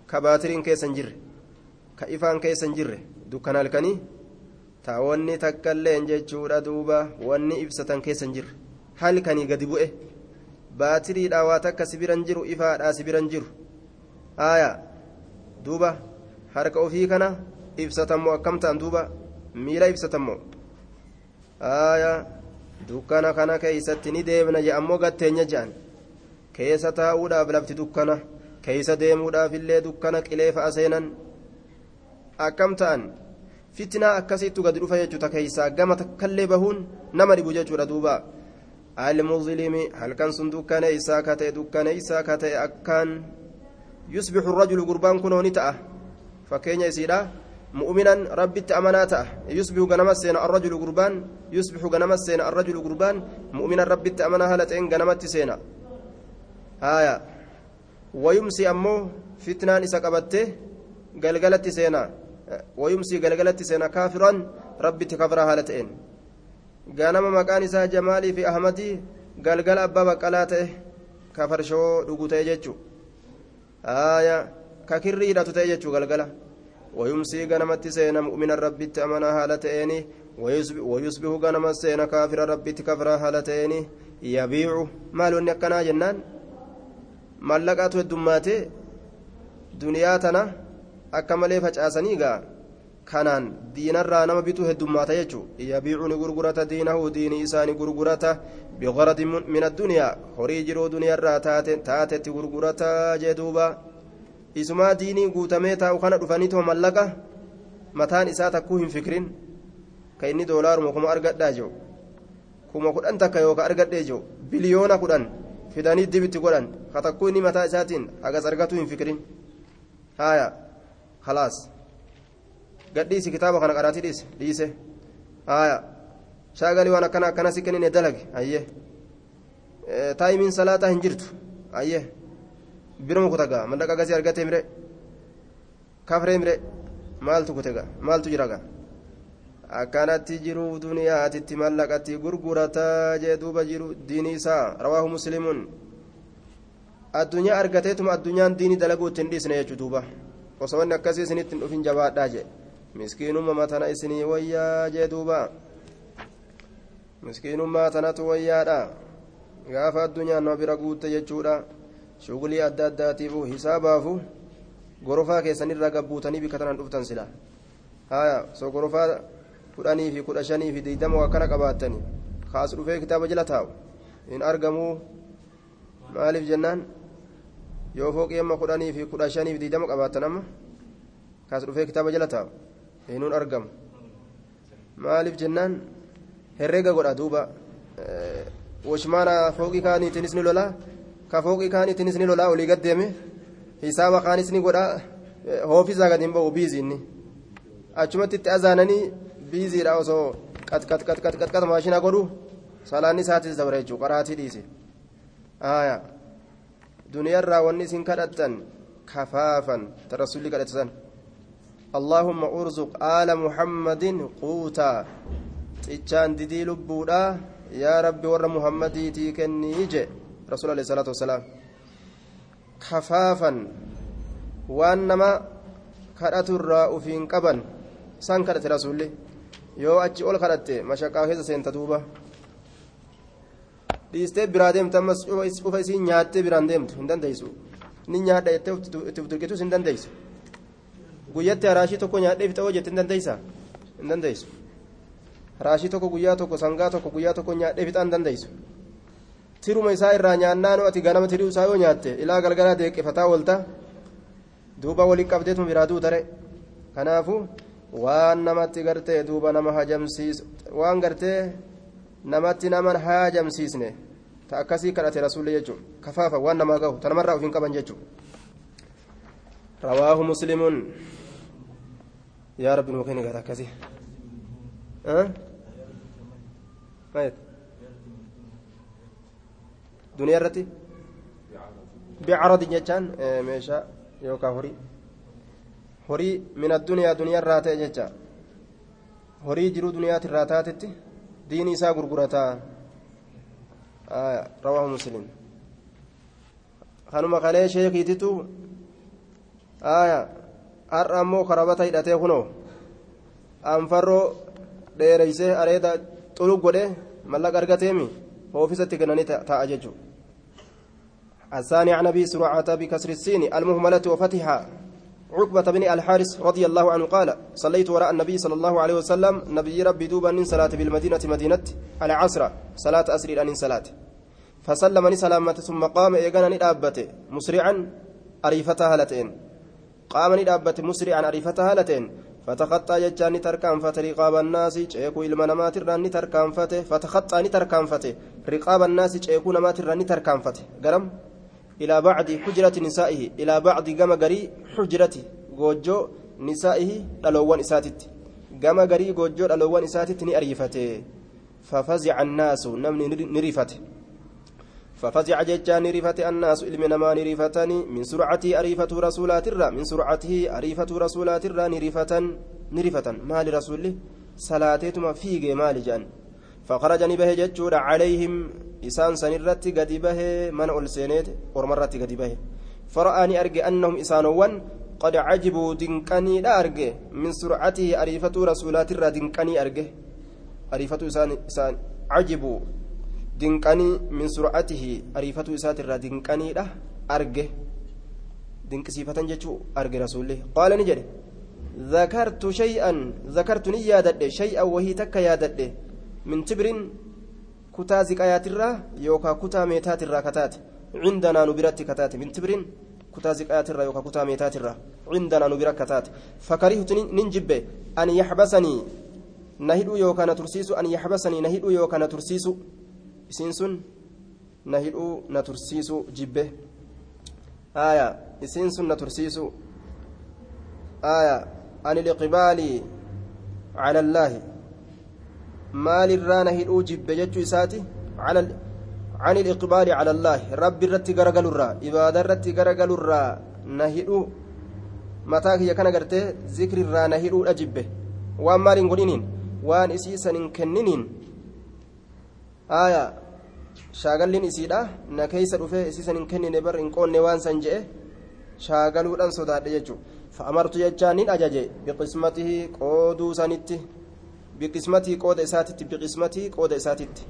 Ka baatiriin keessa hin jirre. Ka ifaan keessa hin jirre dukkana halkanii? Taa wanni takkailleen jechuudha duuba. Wanni ibsatan keessa hin jirre. Halkanii gadi bu'e. Baatiriidha waa takka sibiran jiru ifaadhaa sibiran jiru. Haaya duuba. Harka ofii kana ibsatammoo akkam ta'an duuba? Miila ibsatammoo haaya dukkana kana keeysatti ni deemna je ammoo gatteenya je'an keessa taa'uudhaaf lafti dukkana. Keeysa deemuudhaaf illee dukkana qilee fa'a seenan akkam ta'an fitnaa akkasittu gadi dhufa jechuudha keeysaa gama takkallee bahuun nama dhibu jechuudha duuba almuzlimi halkan sun dukkaneeysaa ka ta'e dukkaneeysaa ka ta'e akkaan yusbixu rajulu gurbaan kunoo ni ta'a fakkeenya isiidha mu'minan rabbitti amanaa ta'a yusbihu ganama seena arrajulu gurbaan yusbixu ganama seena arrajulu gurbaan mu'minan rabbitti amanaa haala ta'een ganamatti seena haya wayumsi ammoo fitnaan isa qabatte galgalatti seena wayumsii galagalatti seena kaafiran rabbitti kafiraa haala ta'een ganama maqaan isaa jamaalii fi ahmadii galgala abbaa baqqalaa ta'e kafarshoo dhugu ta'e jechuu aya ka kirrii hidhatu ta'e jechuu galgala wayumsii ganamatti seena mu'mina rabbitti amanaa haala ta'eeni wayusbihu ganama seena kaafira rabbitti kafiraa haala ta'eeni yabiicu maal wanni akkanaa jennaan mallaqaatu heddummaate duniyaa tana akka malee facaasanii gaa kanaan diinarraa nama bitu heddummaata jechuudha yabiicuu ni gurgurata diinahu diinii isaa ni gurgurata. Biqilati min addunyaa horii jiruu duniyarraa taatetti gurgurata jedhuuba isumaa diinii guutamee taa'u kana dhufaniitoo mallaqa? Mataan isaa takkuu hin fikirin ka inni doolaaruma kuma argadhaa jiru. Kuma kudhan takka yookaan argadhee jiru. Biliyoona kudhan fidanii dibitti godhan. Ka takkuu inni mataa isaatiin hagas argatu hin fikirin haaya. Khalaas gadhiisi kitaaba kana qaraatii dhiise dhiise haaya shaagalii waan akkana akkana si kennine dalage ayyee taayimiin salaataa hin jirtu ayyee biruma kutagaa mallaqa gasii argatee mire kafree mire maaltu kutega maaltu jira gaa akkanatti jiruuf duniyaatitti mallaqatti gurgurataa jee duuba jiru diinii isaa rawaahu muslimuun addunyaa argateetuma addunyaan diinii dalaguu ittiin dhiisne jechuu duuba osoo wanni akkasii isinitti hin dhufin jabaadhaa jee miskiinummaa tana isinii wayyaa jee duuba miskiinummaa tanatu wayyaadha gaafa addunyaan nama bira guutte jechuudha shugulii adda addaatiifu hisaabaafuu gorofaa keessanirraa gabbuutanii bika tanan dhuftan sila haya so gorofaa kudhanii fi kudha shanii fi digdama akkana qabaattanii kaas dhufee kitaaba jala taa'u hin argamuu maaliif jennaan yoo fooqii amma kudhanii fi kudha shanii fi digdama qabaattan amma kaas dhufee kitaaba jala taa'u hinuun argamu maaliif jennaan herreega godha duuba washmaana fooqii kaaniitiinis ni lolaa ka fooqii kaaniitiinis ni lolaa olii gad deeme hisaaba kaanis ni godha hoofisaa gad hin ba'u biiziinni achumatti itti azaananii biiziidha osoo qat qat qat qat qat qat maashina godhu salaanni isaatis dabra jechuudha qaraatii dhiise aayaa duniyaarraa wanni isin kadhattan kafaafan ta rasuulli kadhatan اللهم أرزق آل محمد قوتا. تيجان ديدي لبودا. يا ربي ور محمدي تيكني جي رسول الله صلى الله عليه وسلم كفافا. وانما كرات الراء في قبن سان كرت achi ol kadhatte mashaqaa keessa seenta duuba dhiistee biraa deemte ammas cufa isii nyaattee biraan deemtu hin dandeessu ni nyaadha jettee itti durgitus hin dandeessu guyyatti haraashii tokko nyaadhee fixa hoo jette hin dandeessaa hin dandeessu haraashii tokko guyyaa tokko sangaa tokko guyyaa tokko nyaadhee fixa hin dandeessu tiruma isaa irraa nyaannaan ati ganama tirii isaa yoo nyaatte ilaa galgalaa deeqqifataa oolta duuba walii qabdeetuma biraa duutare kanaafuu waan namatti gartee duuba nama hajamsiisu waan gartee namatti nama hajamsiisne ta akkasii kadhate rasuulli jechuun kafaafa waan namaa gahu ta namarraa ofiin qaban jechuun rawaahu muslimuun yaa rabbi nuu kenni gata akkasii duniyaa irratti bicaradin jechaan meeshaa yookaan horii horii min addunyaa duniyaa irraa ta'e jecha horii jiruu duniyaati irraa taatetti diini isaa gurgurataa rawaahu muslim kanuma kalee sheekiititu aya har'a ammoo karabata hidhatee kunoo anfarroo dheereysee areeda xulug godhe mallaqa argateemi oofisatti kennanii taa'a jechuu الثاني عن ابي سرعه بكسر السين المهمله وفتحها عقبة بن الحارث رضي الله عنه قال صليت وراء النبي صلى الله عليه وسلم نبي ربي دوبا من صلاة بالمدينة مدينة على عصر صلاة أسري أن صلاة. فسلمني سلامة ثم قام إيقانني دابته مسرعا أريفتها هالتين. قامني دابته مسرعا أريفتها هالتين. فتخطى ججاني تركان رقاب الناس شيكو إلما نمات الراني تركان فتخطى تركان فتى رقاب الناس شيكو نمات الراني تركان قرم؟ إلى بعد حجرة نسائه إلى بعد جمع قري حجرة جوجو نسائه دلوان إساتت جمع قري جوجو دلوان إساتت نأريفته ففزع الناس نمني نريفته ففزع ججان نريفته الناس إلمنا ما نريفتني من سرعته أريفة رسولات الرا من سرعته أريفة رسولات الرا نريفة نريفة ما لرسوله صلاتهما فيج مال جان فخرجني به ججود عليهم من ألسينيت ورمرت قد به فرآني أرجع أنهم إسانوان قد عجبوا دنكني لا أرجع من سرعته أريفة رسولات الرا دنكني أرجع أريفة إسان إسان عجبوا دنكني من سرعته أريفة إسات الرا دنكني لا أرجع دنك صفة جتشو أرجع رسوله قال نجري ذكرت شيئا ذكرت نيادة شيئا وهي تك يادة من تبر kutaa ziqayaatirraa yookaan kutaa meetaatirraa kataate cindanaa nu biratti kataate min tibrin kutaa ziqayaatirraa yookaan kutaa meetaatirraa cindanaa nu bira kataate fakarihtu nin jibbe an yaxbasanii na hidhuu yookaan na tursiisu an yaxbasanii na hidhuu yookaan na tursiisu isiin sun na hidhuu na tursiisu jibbe aya isiin sun na tursiisu aya an iliqbaalii cala maal irraa na hidhuu jibbe jechuu isaati عن الإقبال على الله رب الرتي غرغل الرا إبادة الرتي غرغل الرا نهدو متى هي كان غرتي ذكر الرا نهدو أجبه وان مالين قلنين وان إسيسا كننين آية shaagalliin isiidha na keeysa dhufee isiisan hin kennine bar hin qoonne waan san je'e shaagaluudhaan sodaadhe jechuudha fa'amartu jechaan nin ajaje biqismatihi qooduu sanitti Biqismatii qooda isaatitti biqismatii qooda isaatitti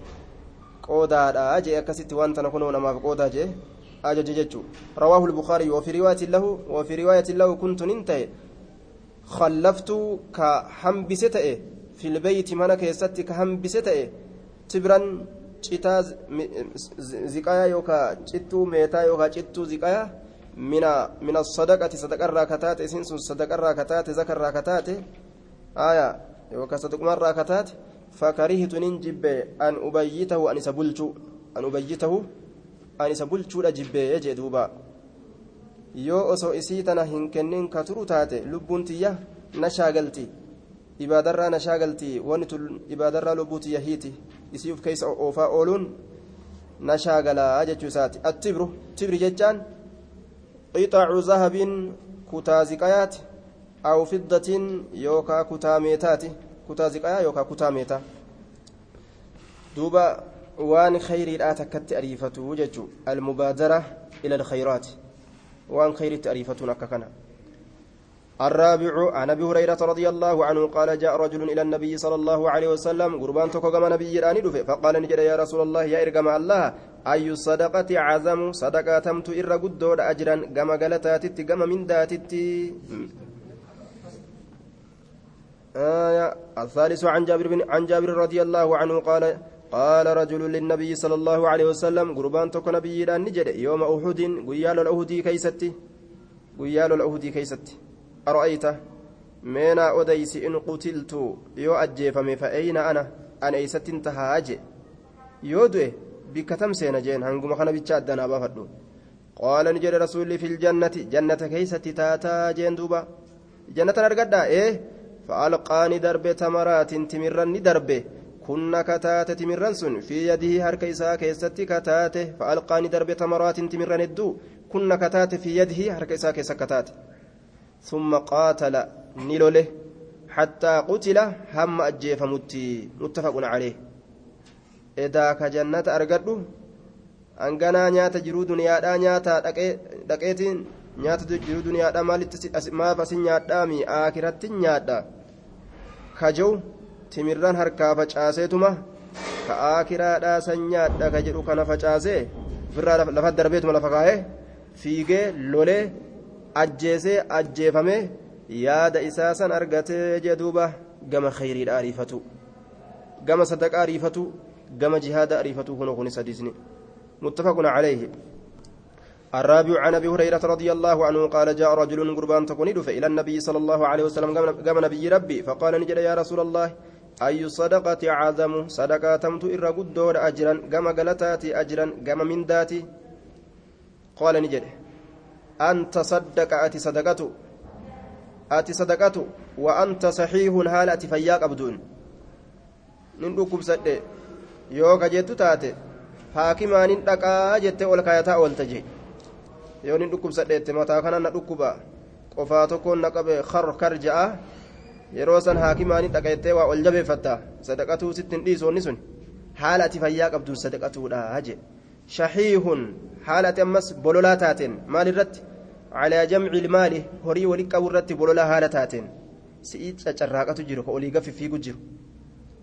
qoodaadha jee akkasitti waan tana kunoo namaaf qoodaa jee ajaje jechuu rawaahu lbukaariy wafi riwaayatin lahu wafi riwaayatin lahu kuntu nin ta'e khallaftu ka hambise ta'e filbeeyti mana keessatti ka hambise ta'e tibran citaa ziqayaa yookaa cittuu meetaa yookaa cittuu ziqayaa mina mina sadaqati sadaqarraa kataate isin sun sadaqarraa kataate zakarraa kataate aayaa yookaan saduqumarraa kataate fakarihtu nin jibbe an ubayyitahu an isa bulchu an ubayyitahu an isa bulchuudha jibbee jee duuba yoo osoo isii tana hin kennin ka turu taate lubbuun tiyya na shaagalti ibaadarraa na shaagalti wanni tun ibaadarraa lubbuu tiyya hiiti isii uf keessa oofaa ooluun na shaagalaa jechuu isaati attibru tibri jechaan qixaacu zahabin kutaa ziqayaati meetaati kutaa ziqayaa yookaa kutaa meetaa duuba waan khayriidhaa takkatti ariifatu jechuu almubaadara ila alkhayraati waan khayritti ariifatuun akka kana الرابع عن ابي هريره رضي الله عنه قال جاء رجل إلى النبي صلى الله عليه وسلم قربان تكو كما نبي راني فقال نجد يا رسول الله يا ارجم الله اي الصدقه عزم صدقه تمت ار قدود اجرا كما غلتات كما من داتت آية الثالث عن جابر بن عن جابر رضي الله عنه قال قال رجل للنبي صلى الله عليه وسلم قربان تكو نبي راني نجد يوم أحد قيال الأهدي كيستي قيال الأهدي كيستي. أرأيت؟ مينا أديس إن قتلت يو أجيفمي فأين أنا؟ أنا إيست انتهى أجي يودوي بكتم سينا جين هنقوم خنا بيتشاد دنا بافدو قال نجري رسولي في الجنة جنة كيست تاتا جين دوبا. جنة نرقدا إيه؟ فألقاني درب تمرات تمرني درب كنا كتاتة تمرن سن. في يده هرك إساء كيست كتاتة فألقاني درب تمرات تمرن الدو. كنا كتاتة في يده هرك إساء كيست كتاتة ثم قاتل نلوله. حتى قتل هم أجيف متي. متفق عليه. إذا كجنة أرقده أنقنا نيات جرو دنيا نياتا دقيتين. Nyaata jiru duniyaadha maalitti maaf asin nyaadhaami aakiratti nyaadha kajau timirran harkaa facaaseetuma ka aakiraadhaa san nyaadha ka jedhu kana facaasee ofirraa lafa darbeetuma lafa kaa'ee fiigee lolee ajjeesee ajjeefamee yaada isaa san argatee jedhuuba gama khayriidha ariifatu gama sadaqa ariifatu gama jihaada ariifatu kun kunis hadiisni muttafaqun calayhi الرابع عن أبي هريرة رضي الله عنه قال جاء رجل قربان تكون إلى النبي صلى الله عليه وسلم قام نبي ربي فقال نجد يا رسول الله أي صدقة عظم؟ صدقة تمت إر قدور أجرا قام قلتاتي أجرا قام من داتي قال نجد أن تصدق أتي صدقته أتي صدقته وأنت صحيح هالة فياك أبدون. نندوكم سد يوكا جيتو تاتي haakimaan hin dhaqaa jettee ol kaayataa oolta jee yoo nin dhukkubsadheette mataa kana na dhukkuba. Qofaa tokkoon na qabe kar kar ja'a yeroo san haakimaan hin dhaqa jettee waa ol jabeeffatta. Sadaqatuu sitti hin dhiisoonni sun haala ati fayyaa qabduun sadaqatuudha jee shahiihun haala ati ammas bololaa taateen. Maalirratti calaa jamci ilmaali horii wali qabu irratti bololaa haala taateen. Si'ii cacarraaqatu jiru ka olii gaffi fiigu jiru.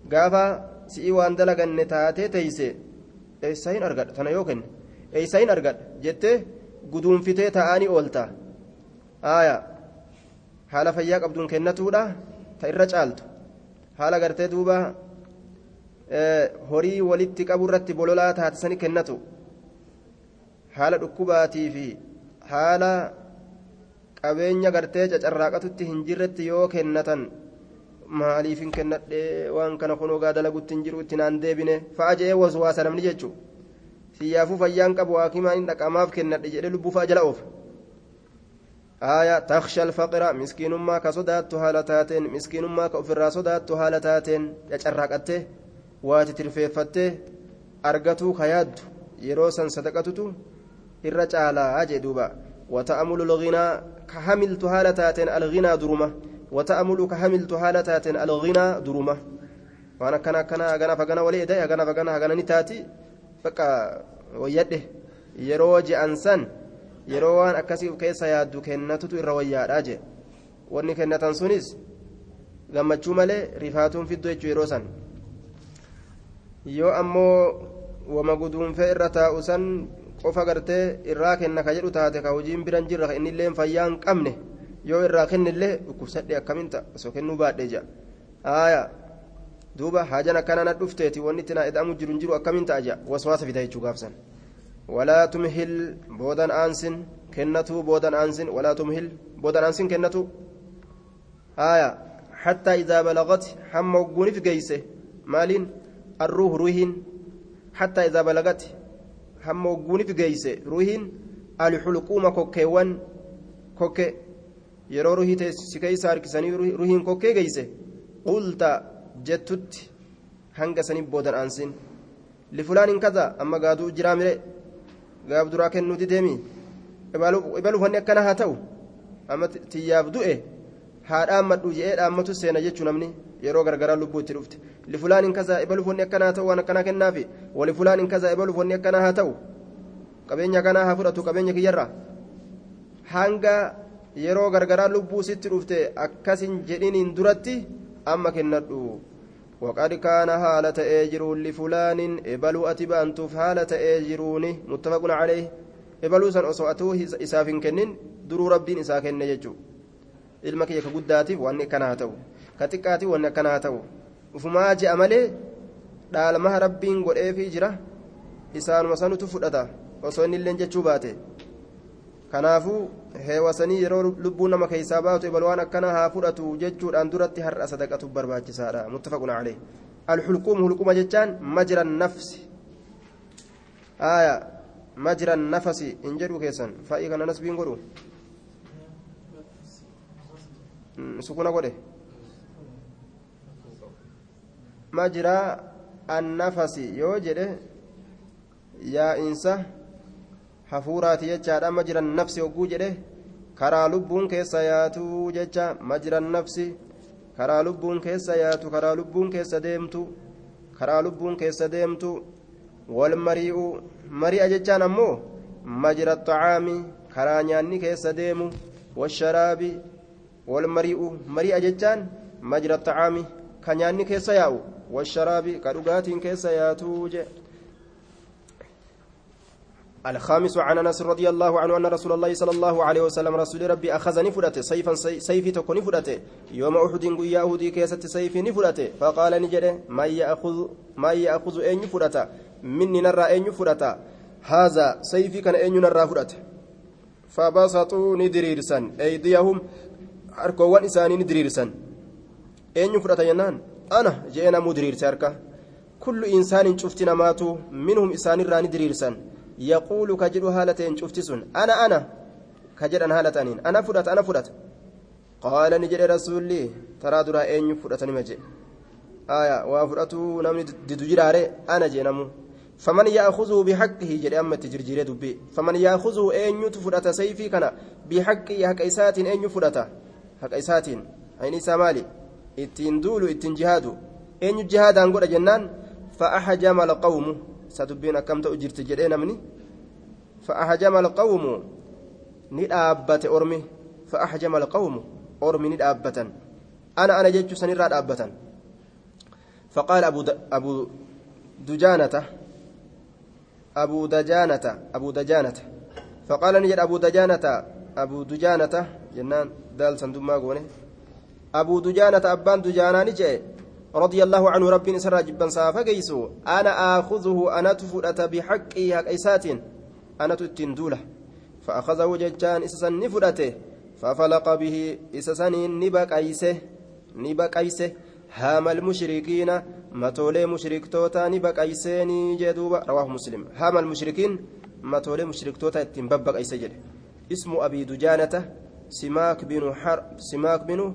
Gaafa si'ii waan dalaganne taatee teeyse eessaa hin argadha tana yoo kenne eessaa hin argadha jettee guduunfitee taa'anii oolta. Aaya haala fayyaa qabduun kennatuudha. Ta irra caaltu. Haala gartee duuba horii walitti qabu irratti bololaa taate sani kennatu. Haala dhukkubaatii fi haala qabeenya gartee cacarraaqatutti hin jirretti yoo kennatan maaliif hin kennadhee? Waan kana kunoogaa dalagutti hin jiru itti naan deebine. Fa'a jee waswaasa namni jechuun siyyaafuu fayyaan qabu haakimaan hin dhaqamaaf kennadhe jedhee lubbuu fa'a jala oofa. آية تخشى الفقر مسكينما كصدات هالتاتين مسكينما كأفرا صدات هالتاتين يجرقته واتترفيفته أرقته خياد يروسا صدقته الرجال أجي دوبا وتأمل الغنى كحملت هالتاتين الغنى درمه وتأمل كحملت هالتات الغنى درمة وأنا كان كان غنا فغنا ولي ايدي غنا فغنا غنا نتاتي بقى ويده yeroo je'ansan yeroo waan akkasii keessa yaaddu kennatutu irra wayyaadha je wanni kennatan sunis gammachuu malee rifaatuun fiddu jechuu yeroo san yoo ammoo wama guduunfee irra taa'u san qofa gartee irraa kenna ka jedhu taate ka hojiin biran jirra innillee fayyaa hin qabne yoo irraa kennillee dhukkubsadhe akkamiin ta'a osoo kennuu baadhee jira aaya duuba haajan akkana na dhufteeti wanni itti naa eda'amu jiru hin jiru akkamiin ta'a jira waswaasa fida jechuu gaafsan walaa tumhil boodan aansin kennatuu boodan aansin walaa tumhil boodan aansin kennatuu aaya حتى إذا بلغت حم وقونف جيسه مالين الروح روحين حتى إذا بلغت hamma ogguunif geeyse ruhiin alxulquuma kokkeewwan kokke yeroo ruhii si keeysa harkisanii ruhiin kokkee geeyse qulta jettutti hanga saniif boodan aansin lifulaanin kaza amma gaaduu jiraa mire gaaf duraa kennuuti deemi ibalufanni akkana haa ta'u amma tiyyaaf du'e haa dhaammadhu je'ee dhaammatu seena jechuu namni yeroo gargaraa lubbuu itti dhufte lifulaanin kaza ibalufanni akkana haa ta'u waan akkanaa kennaafi walifulaanin kaza ibalufanni akkana haa ta'u qabeenya kanaa haa fudhatu qabeenya kiyyarraa hanga yeroo gargaraa lubbuu sitti dhufte akkasin jedhiniin duratti amma kennadhu وقد كان هالة أجر لفلان إبلو أتبا أنتف هالة أجروني متفق عليه إبلو سن أصوأتوه إساف كنن درو ربين إسا كن يجو ilma kiyya ka guddaatiif wanni akkana haa ta'u ka xiqqaatiif wanni akkana haa ta'u ufumaa je'a malee dhaalmaha rabbiin godheefii jira isaanuma sanutu fudhata kanaafuu heewasanii yeroo lubbuu nama keessaa baatu ibal waan akkana haa fudhatu jechuudhaan duratti har'a sadaqatu barbaachisaadha muttafaqun calee alxulquum hulquma jechaan majra nafsi aya majra nafasi hin jedhu keessan fa'ii kana nasbiin godhu sukuna godhe majra annafasi yoo jedhe yaa'insa hafuuraati jechaadha majra nafsi hogguu jedhe? Karaa lubbuun keessa yaatu jecha majra nafsi? Karaa lubbuun keessa yaatu karaa lubbuun keessa deemtu karaa lubbuun keessa deemtu wal mari'u mari'a jechaan ammoo? Majra xacaami karaa nyaanni keessa deemu washaraabi wal mari'u mari'a jechaan? Majra xacaami ka nyaanni keessa yaa'u washaraabi ka dhugaatiin keessa yaatu je الخامس عن أنس رضي الله عنه أن رسول الله صلى الله عليه وسلم رسول ربي أخذني فرته سيفا سيفي تكوني فرته يوم أحد يا يهودي كيست سيفي نفرته فقال نجد ما يأخذ ما يأخذ أين فرته مني نرى أين فرته هذا سيفي كان أين نرى فرته فبسطوا ندريرسا أيديهم diriirsan eenyu fudhata jennaan ana jee namuu diriirse harka kullu insaanin cufti namaatu minhum isaanirraa ni diriirsan yaquulu ka jedhu haala ta'een cufti sun ana ana ka jedhan haala ta'aniin ana fudhata ana fudhata qaala ni jedhe rasuulli taraa duraa eenyu fudhatanima jedhe aya waa fudhatu namni didu jiraare ana jee namu faman yaakuzuhu bihaqqihi jedhe amma itti jirjiiree dubbii faman yaakuzuhu eenyutu fudhata sayfii kana bihaqqihi haqa isaatiin eenyu fudhata haqa isaatiin hayni isaa maali ittiin duulu ittiin jihaadu eenyu jihaadaan godha jirti jedhee namni fa'ahajama alqawmu ni dhaabbate ormi fa'ahajama alqawmu ormi ni dhaabbatan ana ana jechuu sanirraa dhaabbatan فقال أبو. أبو دجانة أبو دجانة أبو دجانة فقال نجد أبو دجانة أبو دجانة جنان دال صندوق قونه أبو دجانة أبان دجانا نجي رضي الله عنه ربي نسر جبا صافا قيسو أنا آخذه أنا تفرأت بحقه حق إسات أنا تتندوله فأخذه ججان إسسا نفرته ففلق به إسسا نبك أيسه نبك أيسه هام المشركين متولي مشركتوتا نبك أيسيني جدوبا رواه مسلم. هام المشركين متولي مشركتوتا اتنببك أيسجد اسم أبي دجانة سماك بن حر سماك بن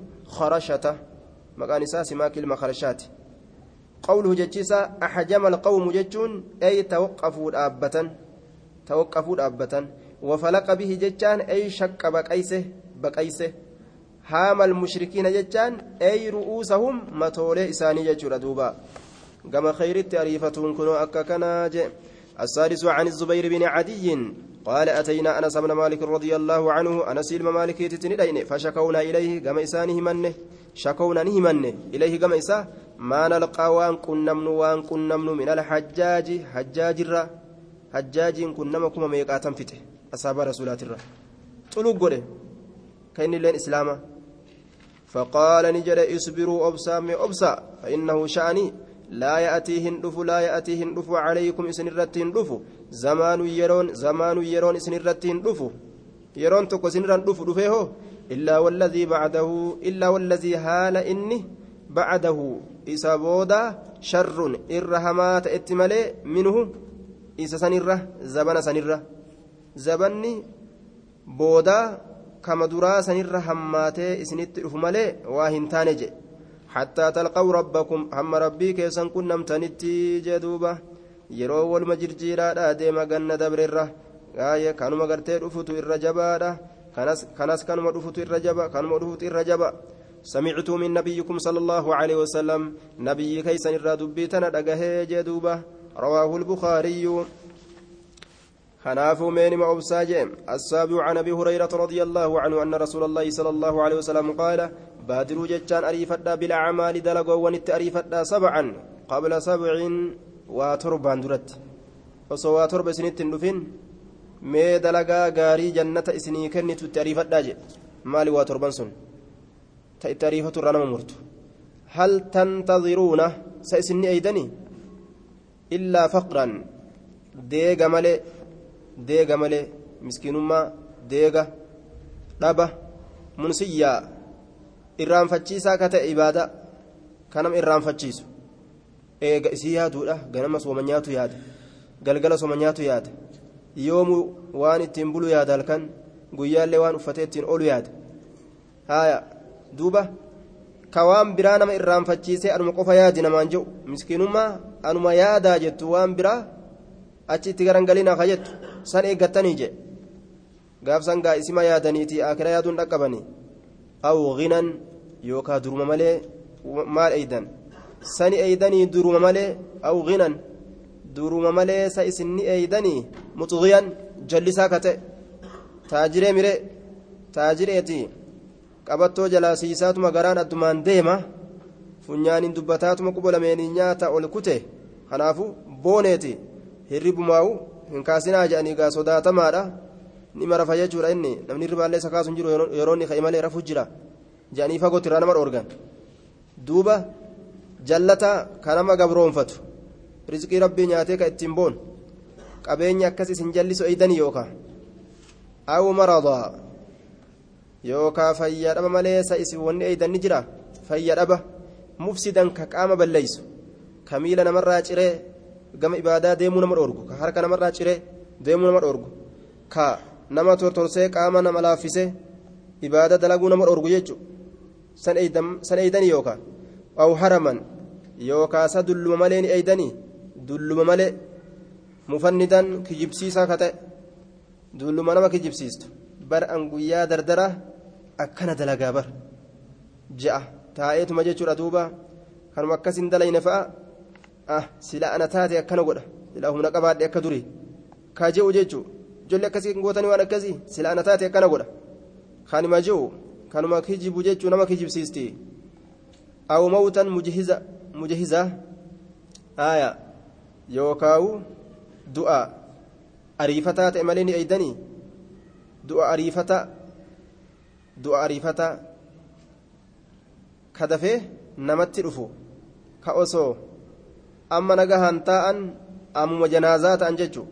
مكان سماك المخرشات قوله جتشيسا أحجم القوم جتشون أي توقفوا الآبة توقفوا الآبة وفلق به جتشان أي شك بقيسه بقيسه هام المشركين جتشان أي رؤوسهم متولي إساني جتشور دوبا كما خير التعريفة كنوا أكا السادس عن الزبير بن عدي قال أتينا أنس بن مالك رضي الله عنه أنس إلما مالك تتندين فشكونا إليه كما إسانه منه شكونا نهمنه إليه كما إسا ما نلقى وان كنمن وان كنمن من الحجاج حجاج الرا حجاج كنما كما ميقاتا فته أصحاب رسولات الرا. طلوق قوله كأن لين إسلاما فقال نجد اصبروا أبسا من أبسا فإنه شأني. لا يأتيهن دفو لا يأتيهن دفو عليكم إسن الرتين دفو زمان يرون زمان يرون إسن الرتين دفو يرون تكو سنران دفو دفيه إلا والذي بعده إلا والذي هال إني بعده. إسابودا شر إرهمات اتمالي منه. isa sanirra zabana sanirra zabanni boodaa kama duraa sanirra hammaatee isinitti dhufu malee حتى تلقوا ربكم. هم ربي كيسن كن نمتنتي جدوبة yeroo waluma jirjiiraadha deema ganna dabreerra gaayee kanuma gartee dhufutu irra jabaadha kanas kanuma dhufutu irra jaba kanuma dhufutu irra jaba سمعت من نبيكم صلى الله عليه وسلم. نبي كيسن الرادبيتنا دقه جدوبة رواه البخاري. خناف من مؤبساج السابع عن أبي هريرة رضي الله عنه أن رسول الله صلى الله عليه وسلم قال بادروا جتان أريفتا بالأعمال دلقوا ونت أريفتا سبعا قبل سبع وتربان درت osoo waa torba isinitti hin dhufin mee dalagaa gaarii jannata isinii kennitu itti ariifadhaa jedhe maali waa torban sun ta itti ariifatu irraa nama murtu hal tantadiruuna sa isinni eeydanii illaa faqran deega malee deega malee miskiinummaa deega dhaba munsiyyaa irraanfachiisaa ka ta'e ibaadaa kanama irraanfachiisu eega isii yaaduudha ganama sooma nyaatu yaada galgala sooma nyaatu yaada yoomu waan ittiin bulu yaada halkan guyyaallee waan uffatee ittiin olu yaada haaya duuba ka waan biraa nama irraanfachiisee anuma qofa yaadi namaan jedhu miskiinummaa anuma yaadaa jettu waan biraa achi itti garangalinaa ka jettu san eeggattanii jedhe gaafsan gaa isima yaadaniitii akira yaaduun dhaqqabanii aw ginan yookaa duruma malee maal eeydan sani eeydanii duruma malee aw ginan duruma malee sa isinni eeydanii muxugiyan jallisaa ka ta'e taajiree mire taajireeti qabattoo jalaa siisaatuma garaan addumaan deema funyaaniin dubbataatuma quba lameenii nyaata ol kute kanaafu booneeti hirribumaa'u hin kaasinaa jedhanii gaa sodaatamaadha ni marafa jechuudha inni. Namni ribaallee isa kaasuun jiru yeroo inni ka'e malee rafuu jira. Jedhanii fagootti irraa nama dhoorgan. Duuba jallata kanama gabroonfatu. Rizqii rabbii nyaatee ka ittiin boon. Qabeenya akkas isin jallisu eeydanii yookaa aw maradaa yookaa fayyaa dhaba malee sa isin wanni eeydan ni jira? Fayyaa dhaba. Mufsidan ka qaama balleeysu. Ka miila namarraa ciree gama ibaadaa deemuu nama dhoorgu. Ka harka namarraa ciree deemuu nama dhoorgu. Ka nama tortorsee qaama nama laaffisee ibaada dalaguu nama dhoorgu jechuudha san eeydanii yookaan aw haraman yookaan sa dulluma malee ni eeydanii dulluma malee mufannidan kijibsiisaa ka ta'e dulluma nama kijibsiistu bar an guyyaa dardara akkana dalagaa bar ja'a taa'eetuma jechuudha duuba kanuma akkasin dalayne fa'a ah sila ana taate akkana godha sila humna qabaadhe akka durii je'u jechuudha. Ijoollee akkasii gootanii waan akkasii sila ana taate akkana godha kanuma ji'u kanuma kijibu jechuu nama kijibsiisti aw mawtan mujahiza aya yookaawu du'a ariifataa ta'e malee ni eeydanii du'a ariifata du'a ariifata ka dafee namatti dhufu ka osoo amma nagahaan taa'an ammuma janaazaa ta'an jechuu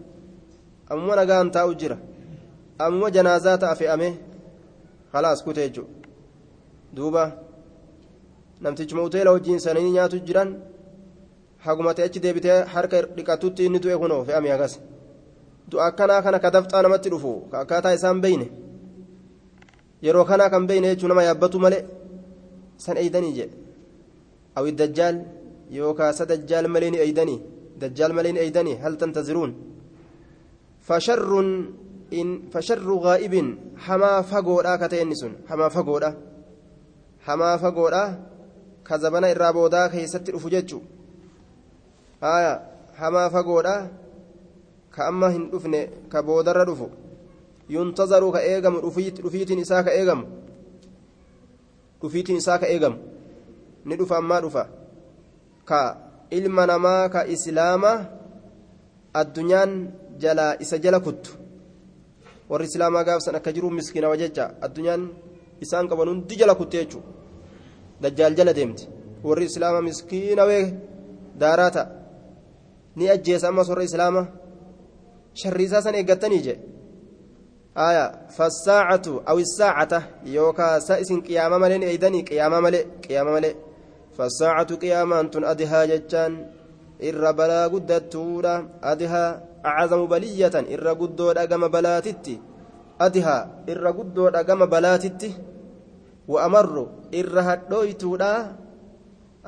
ammuma nagaan taa'u jira ammuma janaazaa ta'a fe'ame halaas kute jechuudha duuba namtichuma hoteela wajjiin sanii nyaatu jiran hagumate achi deebitee harka dhiqatutti inni du'e kunoo fe'ame agas du'a akkanaa kana ka dafxaa namatti dhufu ka akkaataa isaan beeyne yeroo kanaa kan beeyne jechuun nama yaabbatu malee san eeydanii jedhe awi dajjaal yookaan sa dajjaal malee ni eeydanii dajjaal malee ni eeydanii hal tantaziruun فشر إن فشر غائب حما فقودا كتين سن. حما فقودا. حما فقودا كذبنا الرابودا كيست رفججو آية. حما فقودا كأما هن رفن كبودر رفو. ينتظر كأيغم. رفيت رفيت نساء كأيغم. رفيت نساء كأيغم. ندفع ما ilma namaa ka islaama addunyaan jala isa jala kuttu. Warri islaamaa gaafsan akka jiru miskiinawa jecha addunyaan isaan qaban hundi jala kutte jechuudha. Dajjaal jala deemti. Warri islaamaa miskiinawee daaraa ta'a. Ni ajjeesa ammas warra islaamaa? Sharriisaa san eeggattanii jee? آية فالساعة أو الساعة يوكا سائس قيامة ملين أيدني قيامة ملئ قيامة ملئ فالساعة tun أنتن haa jechaan irra balaa guddattuudha adihaa acazamu baliyyatan irra guddoodha gama balaatitti adihaa irra guddoodha gama balaatitti wa amarru irra hadhooytuudha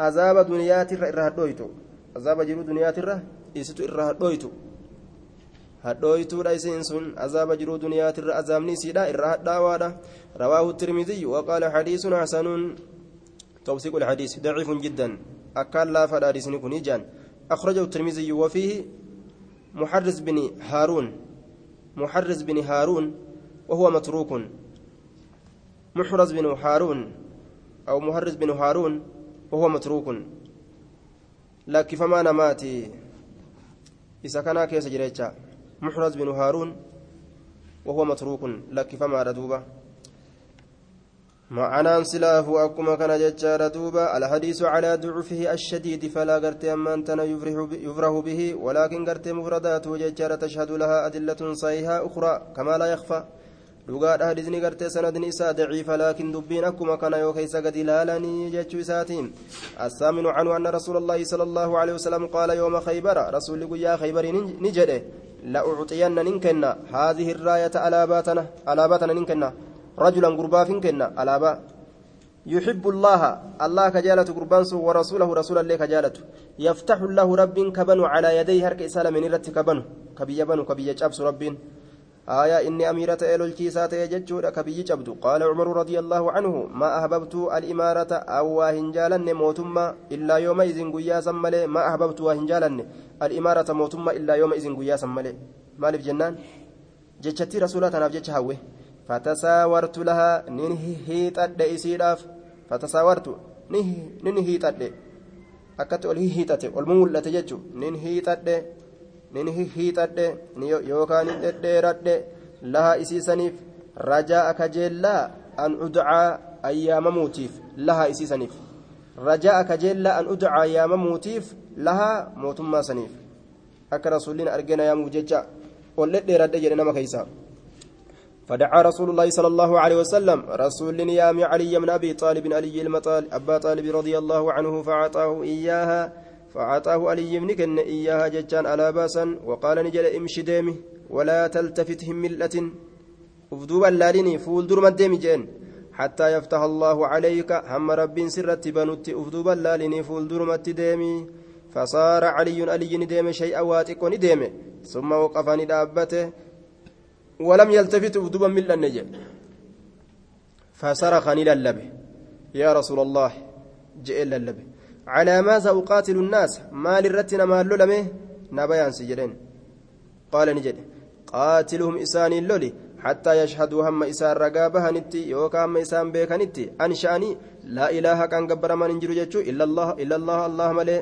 azaaba duniyaatirra irra hadhooytu azaaba jiruu duniyaatirra isitu irra hadhooytu hadhooytuudha isiin sun azaaba jiruu duniyaatirra azaabni isiidha irra hadhaawaadha رواه الترمذي وقال حديث حسن توثيق الحديث ضعيف جدا أكل لا فدارس نكون جان أخرجه الترمذي وفيه محرز بن هارون محرز بن هارون وهو متروك. محرز بن هارون أو محرز بن هارون وهو متروك. لكن فما نماتي إذا كان كيس جريتشا محرز بن هارون وهو متروك. لكن فما ردوبه معنى سلاف أكما كان ججار دوبا الحديث على ضعفه الشديد فلا قرت أما أنتنا يفرح به ولكن قرت مفرداته ججار تشهد لها أدلة صحيحة أخرى كما لا يخفى hadisni gartee sanadni isaa daciifa laakiin dubbiin akkuma kana yoo keessa gadi ilaalanii jechuu isaatiin assaaminu canhu anna rasuula allaahi sala allaahu alehi wasalam qaala yooma khaybara rasuulli guyyaa khaybarii ni jedhe la'ucxiyanna nin kenna haadihi irraayata alaabaatana alaabaatana nin kenna رجلا قربا فينكنا ألابا. يحب الله الله كجالة قربان ورسوله رسول الله كجالة يفتح الله رب كبن على يديه هرك إسالة من رت كبن كبي بن كبي جابس رب آية إني أميرة إلو الكيسات يججور كبي جبد قال عمر رضي الله عنه ما أحببت الإمارة أو هنجالا موتما إلا يومئذ قيا سملي. ما أحببت هنجالا الإمارة موتما إلا يومئذ قيا سملي. مالف جنان؟ جتشتي رسولة أنا بجتش فتساورت لها ننهيت أدى إسيراف فتساورت ننهيت أدى akkatti ol hihiixate ol mul'ate jechuun nin hiixadhe nin hihiixadhe yookaan hin dhedheeradhe laha isiisaniif rajaa kajeellaa an udcaa ayyaamamuutiif laha isiisaniif rajaa kajeellaa an udcaa ayyaamamuutiif laha mootummaa saniif akka rasuulliin argina yaamuuf jecha ol dhedheeradhe jedhe nama keessaa. فدعا رسول الله صلى الله عليه وسلم. رسول يام علي بن أبي طالب علي المطال أبا طالب رضي الله عنه فأعطاه اياها فأعطاه علي بن كن إياها ججان على باسا وقال نجل امشي ديمي ولا تلتفت هم ملة افدوبا لاليني فول درما ديمي جين حتى يفتح الله عليك. هم رب سرت بنوت. افدوبا لاليني فول درما ديمي. فصار علي علي ديمي شيئا واتق ديمي ثم وقفني دابته ولم يلتفت ودوبا من النجم فصرخني للبه يا رسول الله جئ للبه على ماذا أقاتل الناس؟ ما للرتنا ما للمه نبيان سجرين قال نجد. قاتلهم إساني اللولي حتى يشهدوا هم إسان رقابها نتي يوكا هم إسان بيكا نتي. أنشاني لا إله كان قبر من انجرو جتشو إلا الله إلا الله الله ملئ.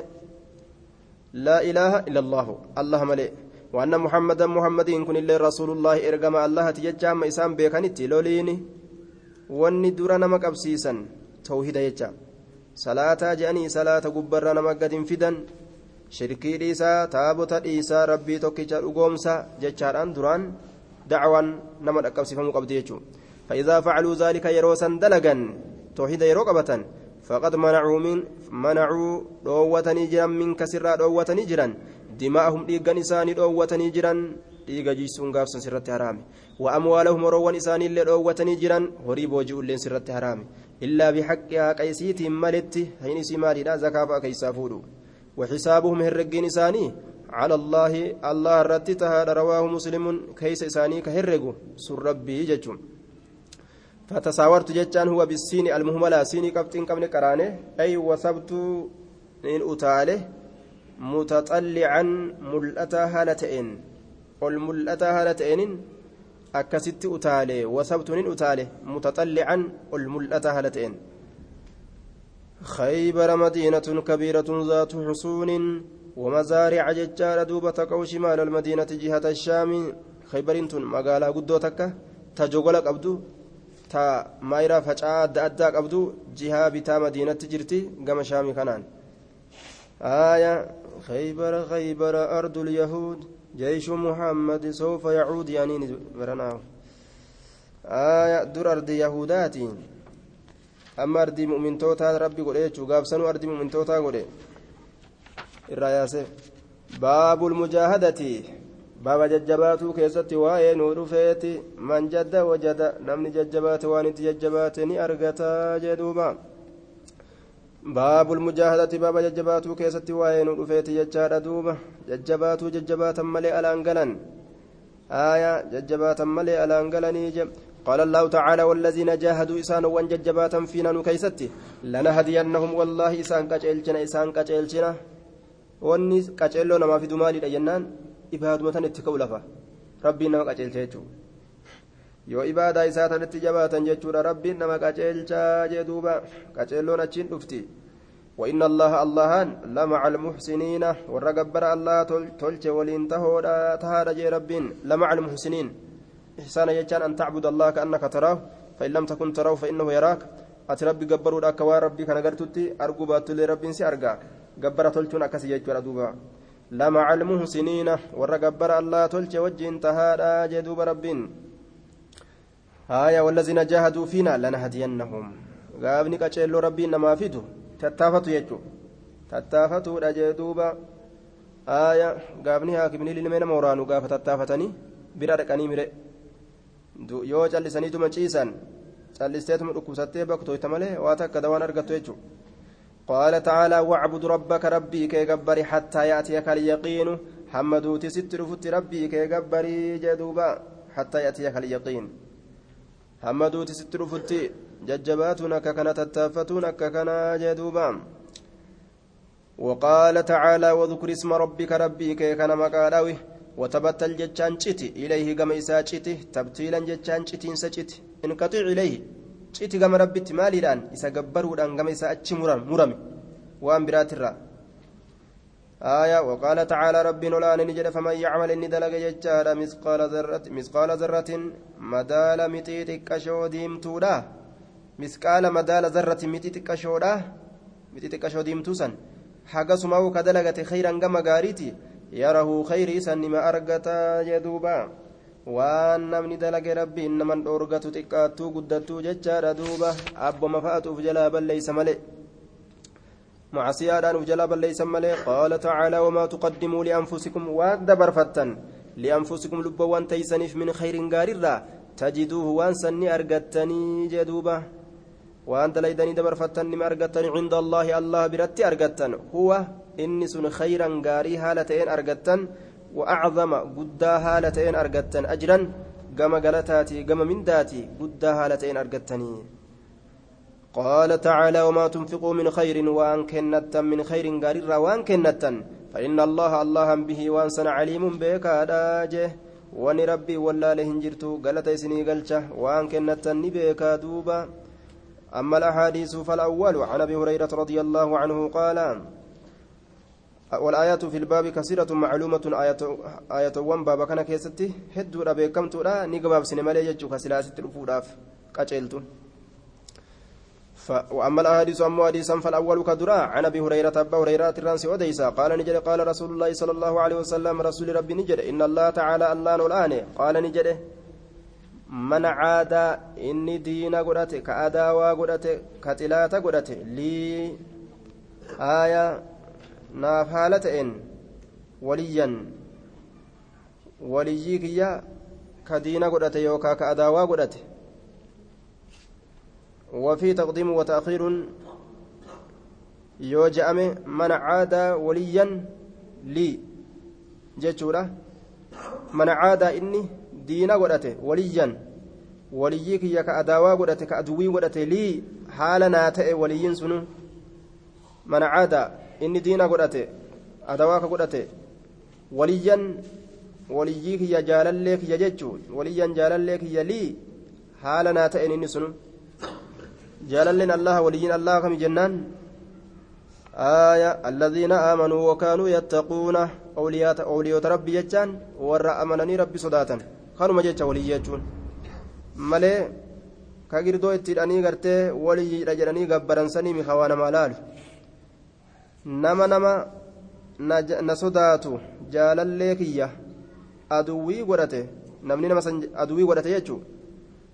لا إله إلا الله الله ملئ. وأن محمدا محمد كن الله رسول الله إرجم الله تججا ما إسام بيكنتي لوليني واني درا نمك أبسيسا توحيد يجا صلاة جاني صلاة قبر نمك فدن شركي ديسا تابوتا ديسا ربي توكيجا أقومسا ججاران دران دعوان نمك أكبسفهم قبدي يجو. فإذا فعلوا ذلك يروسا دلقا. توحيد يروقبة فقد منعوا من منعوا دوتني جرا من كسر دوتني جرا dimaa'ahum dhiiggan isaanii dhoowwatanii jiran dhiiga jiisuun gaafsan sirratti haraame horoowwan isaaniillee dhoowwatanii jiran horii booji'ulleen sirratti haraame illaa bihaqqi haqa isiitiin maletti hin isii maaliidha zakaa fa'a keessaa fuudhu وحسابهم هرقين إساني على الله الله رتتها رواه مسلم كيس إساني كهرقو سر ربي ججم فتساورت ججان هو بالسين المهملة سيني قبطين قبل قرانه أي وثبت إن أتاله متطلعا ملأتا هالتين قل ملأتا هالتين أكست أتالي وثبتن أتالي. متطلعا قل ملأتا هالتين خيبر مدينة كبيرة ذات حصون ومزارع ججار دوبة قو شمال المدينة جهة الشام. خيبر مقالا قدو تكا تجوغل قبدو تا مايرا فجاء أدى قبدو جهة بتا مدينة جرتي قم شامي كنان آية خيبر خيبر أرض اليهود جيش محمد سوف يعود يعني برناه آية در أرض يهودات أما أرض مؤمن توتا ربي قل إيه قاب سنو أرض مؤمن توتا قل الرياسة باب المجاهدة. باب ججبات كيست واي نور فيتي. من جد وجد نمني ججبات وانت ججباتني أرقتا جدوبا. باب المجاهدة باب ججبات كيست واي نور فيتي ججار دوبا ججبات ججبات ملي الأنقلن آية ججبات ملي الأنقلني جم قال الله تعالى والذين جاهدوا إسان وان ججباتا فينا نكيستي لنهدينهم والله إسان كجلجنا إسان كجلجنا نما في دمالي جنان إبادة اتكو لفا ربي نما كجلجا جيتشو yoo ibaadaa isaa tanatti jabaatan jechuudha. Rabbiin nama qaceelchaa jee duuba. Qaceelloon achiin dhufti. وإن الله اللهان لمع المحسنين والرقبر الله تلج ولين تهودا تهادا جي ربين لمع المحسنين إحسان يجان أن تعبد الله كأنك تراه فإن لم تكن تراه فإنه يراك أتي ربي قبروا لك ربي كان قرتتي أرجو باتل ربي سي قبر تلتون أكسي يجور دوبا لا مع المحسنين ورا قبر الله تلج وجه انتهى جدوب ربين هايا والذين جاهدوا فينا لنهدينهم غابني كاتشيلو ربي نما فيدو تتافتو يجو تتافتو رجدوبا آية غابني هاكمني للمين مورانو غافة تتافتني bira dhaqanii mire yoo callisaniituma ciisan callisteetuma dhukkubsattee baktoyta malee waa takka dawaan argattu jechuudha قال تعالى واعبد ربك ربي كي جبري حتى يأتيك اليقين حمدوتي ست رفت ربي كي جبري جدوبا حتى يأتيك اليقين حمدوتي ست رفت ججباتنا ككنا تتافتون ككنا جدوبا وقال تعالى وذكر اسم ربك ربي كي كان مقالاوي وتبتل جتان شتي إليه كما إسا شتي تبتيلا جتان شتين سشتي انقطع إليه شتي كما ربت مالي الآن إسا قبره الآن كما إسا أتش مرم مرمي وأن برات الرا آية وقال تعالى ربنا الآن نجد فمن يعمل إني دلق ججار مثقال ذرة مثقال ذرة مدال متيتك شوديم تودا مثقال مدال ذرة متيتك شودا متيتك شوديم توسن حقا سماو كدلقة خيرا كما قاريتي isan nima argataa jee duuba waan namni dalage rabbiin naman dhoorgatu xiqqaattuu guddattuu jechaadha duuba abboma fa'atuuf jalaa balleeysa malee jalaa balleeysan malee qaala tacaalaa wamaa tuqaddimuu lianfusikum waan dabarfattan lianfusikum lubbawwan teeysaniif min khayrin gaarirraa tajiduuhu waan sanni argattanii jee duuba waan dalaydanii dabarfattan nima argattani cinda allaahi allah biratti argattan huwa inni sun khayran gaarii haala ta'een argattan وأعظم قدا هالتين أرقتن أجرا قم قلتاتي قم من داتي قدا هالتين أرقتني قال تعالى وما تنفقوا من خير وان كنتا من خير قارر وان كنتا فإن الله الله به وانسن عليم بك rabbii wallaale hin jirtu galata isinii galcha waan kennattan ni beekaa duuba أما الأحاديث فالأول عن أبي هريرة رضي الله عنه قال والآيات في الباب كثيرة معلومة. آية آية وان بابا كان كيستي. هدو ربي كم تورا نقباب سينما لي يجو كسلاسة الفوداف. كاچيلتو ف... وأما الأحاديث أما فالأول كدرا. عن أبي هريرة أبا هريرة الرانسي وديسا قال قال رسول الله صلى الله عليه وسلم رسول ربي نجد إن الله تعالى الله نولاني. قال نجد من عاد إني دين قدرت كأداوى قدرت كتلات قدرت لي آية naaf haala ta'een waliyyan waliyyii kiyya ka diina وفي تقديم وتأخير يوجأم من عاد وليا لي جتشورة من عاد إني دين قدته وليا وليك يا كأداوا قدته كأدوي قدته لي حال ناتئ ولي سنو من عاد inni diina godhate adawaa ka godhate waliyyan waliyyii kiyya jaalallee kiyya jechuun waliyyan jaalallee kiyya lii haala naa ta'een jaalalleen allaha waliyyiin allaha kami jennaan آية الذين آمنوا وكانوا يتقون أولياء أولياء ربي يجان ورا أمنني ربي صداتا كانوا مجيتش ولي يجون مالي كاغيردو اتيراني غرتي ولي رجلاني غبرنسني مخوانا مالالو nama nama na sodaatu jaalallee kiyya aduwwii godhate namni nama aduwwii godhate jechuun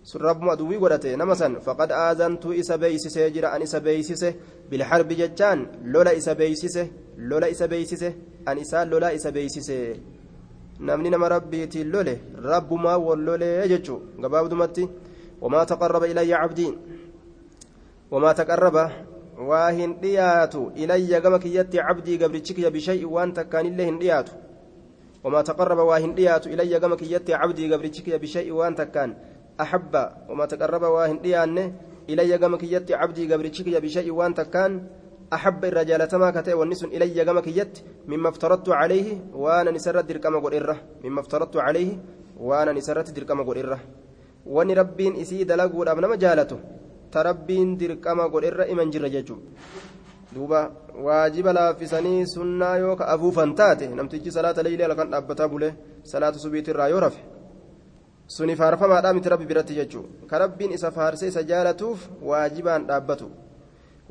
sun rabbuma aduwwii godhate nama san faqad aazantuu isa beeysisee jira an isa beeysise bilharbi jechaan lola isa beeysise lola isa beeysise an isaan lolaa isa beeysise namni nama rabbiitiin lole rabbumaa wal lolee jechuu gabaabdumatti wamaa taqarraba ilayya cabdii wamaa taqarraba waa hin dhiyaatu ilayya gama kiyyatti cabdii gabrichi kiyya bishay'in waan takkaanillee hin dhiyaatu wamaa taqarraba waa hin dhiyaatu ilayya gama kiyyatti cabdii gabrichi kiyya bishay'in waan takkaan أحب وما تقرب واهن ديانه إلي جمك يت عبدي قبرتشك يا بشيء وأنت كان أحب الرجال تما كتئ والنس إلي جمك يت مما افترضت عليه وأنا نسرت دركما قريرة مما افترضت عليه وأنا نسرت دركما قريرة wani rabbiin isii dalaguudhaaf nama jaalatu ta rabbiin dirqama godherra iman jirra jechuudha duuba waajiba laaffisanii sunnaa yoo ka afuufan taate namtichi salaata leeylee halkan dhaabbataa bulee salaata subiitirraa yoo rafe suni faarfamaadhaa miti rabbi biratti jechuudha ka rabbiin isa faarsee isa jaalatuuf waajibaan dhaabbatu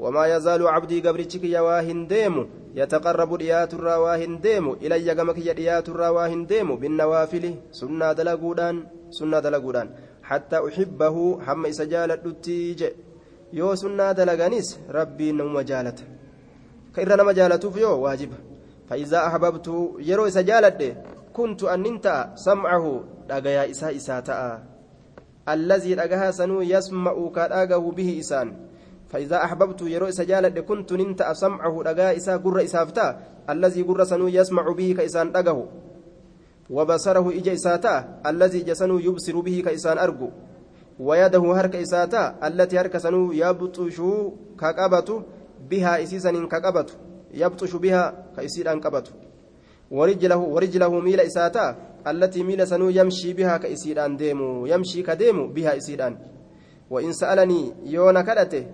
wamaa yazaalu cabdii gabrichi kiyya waa hin deemu yataqarrabu dhiyaaturraa waa hin deemu ilayya gama kiyya dhiyaaturraa waa hin deemu binnawaafili sunnaa dalaguudhaan sunnaa dalaguudhaan حتى أحبه هم إسجالة التيج يو سنة دلغانيس ربي نوم جالت كإرنا نما جالتوف يو واجب فإذا أحببت يرو إسجالة كنت أن انت سمعه dhagayaa isaa isaa ta'a. Allazii dhagahaa sanuu yasma'u ka dhagahu bihi isaan. فإذا أحببت يرو سجالة كنت ننت سمعه دغا إسا قر إسافتا الذي قر سنو يسمع به كإسان دغه وبصره إجا إساتا الذي جسنو يبصر به كإسان أرجو ويده هرك إساتا التي هرك سنو يبطش كقبت بها إسيسن كقبت يبطش بها كإسير أنقبت ورجله ورجله ميل إساتا التي ميل سنو يمشي بها كإسيران ديمو يمشي كديمو بها إسيران وإن سألني يونا كدته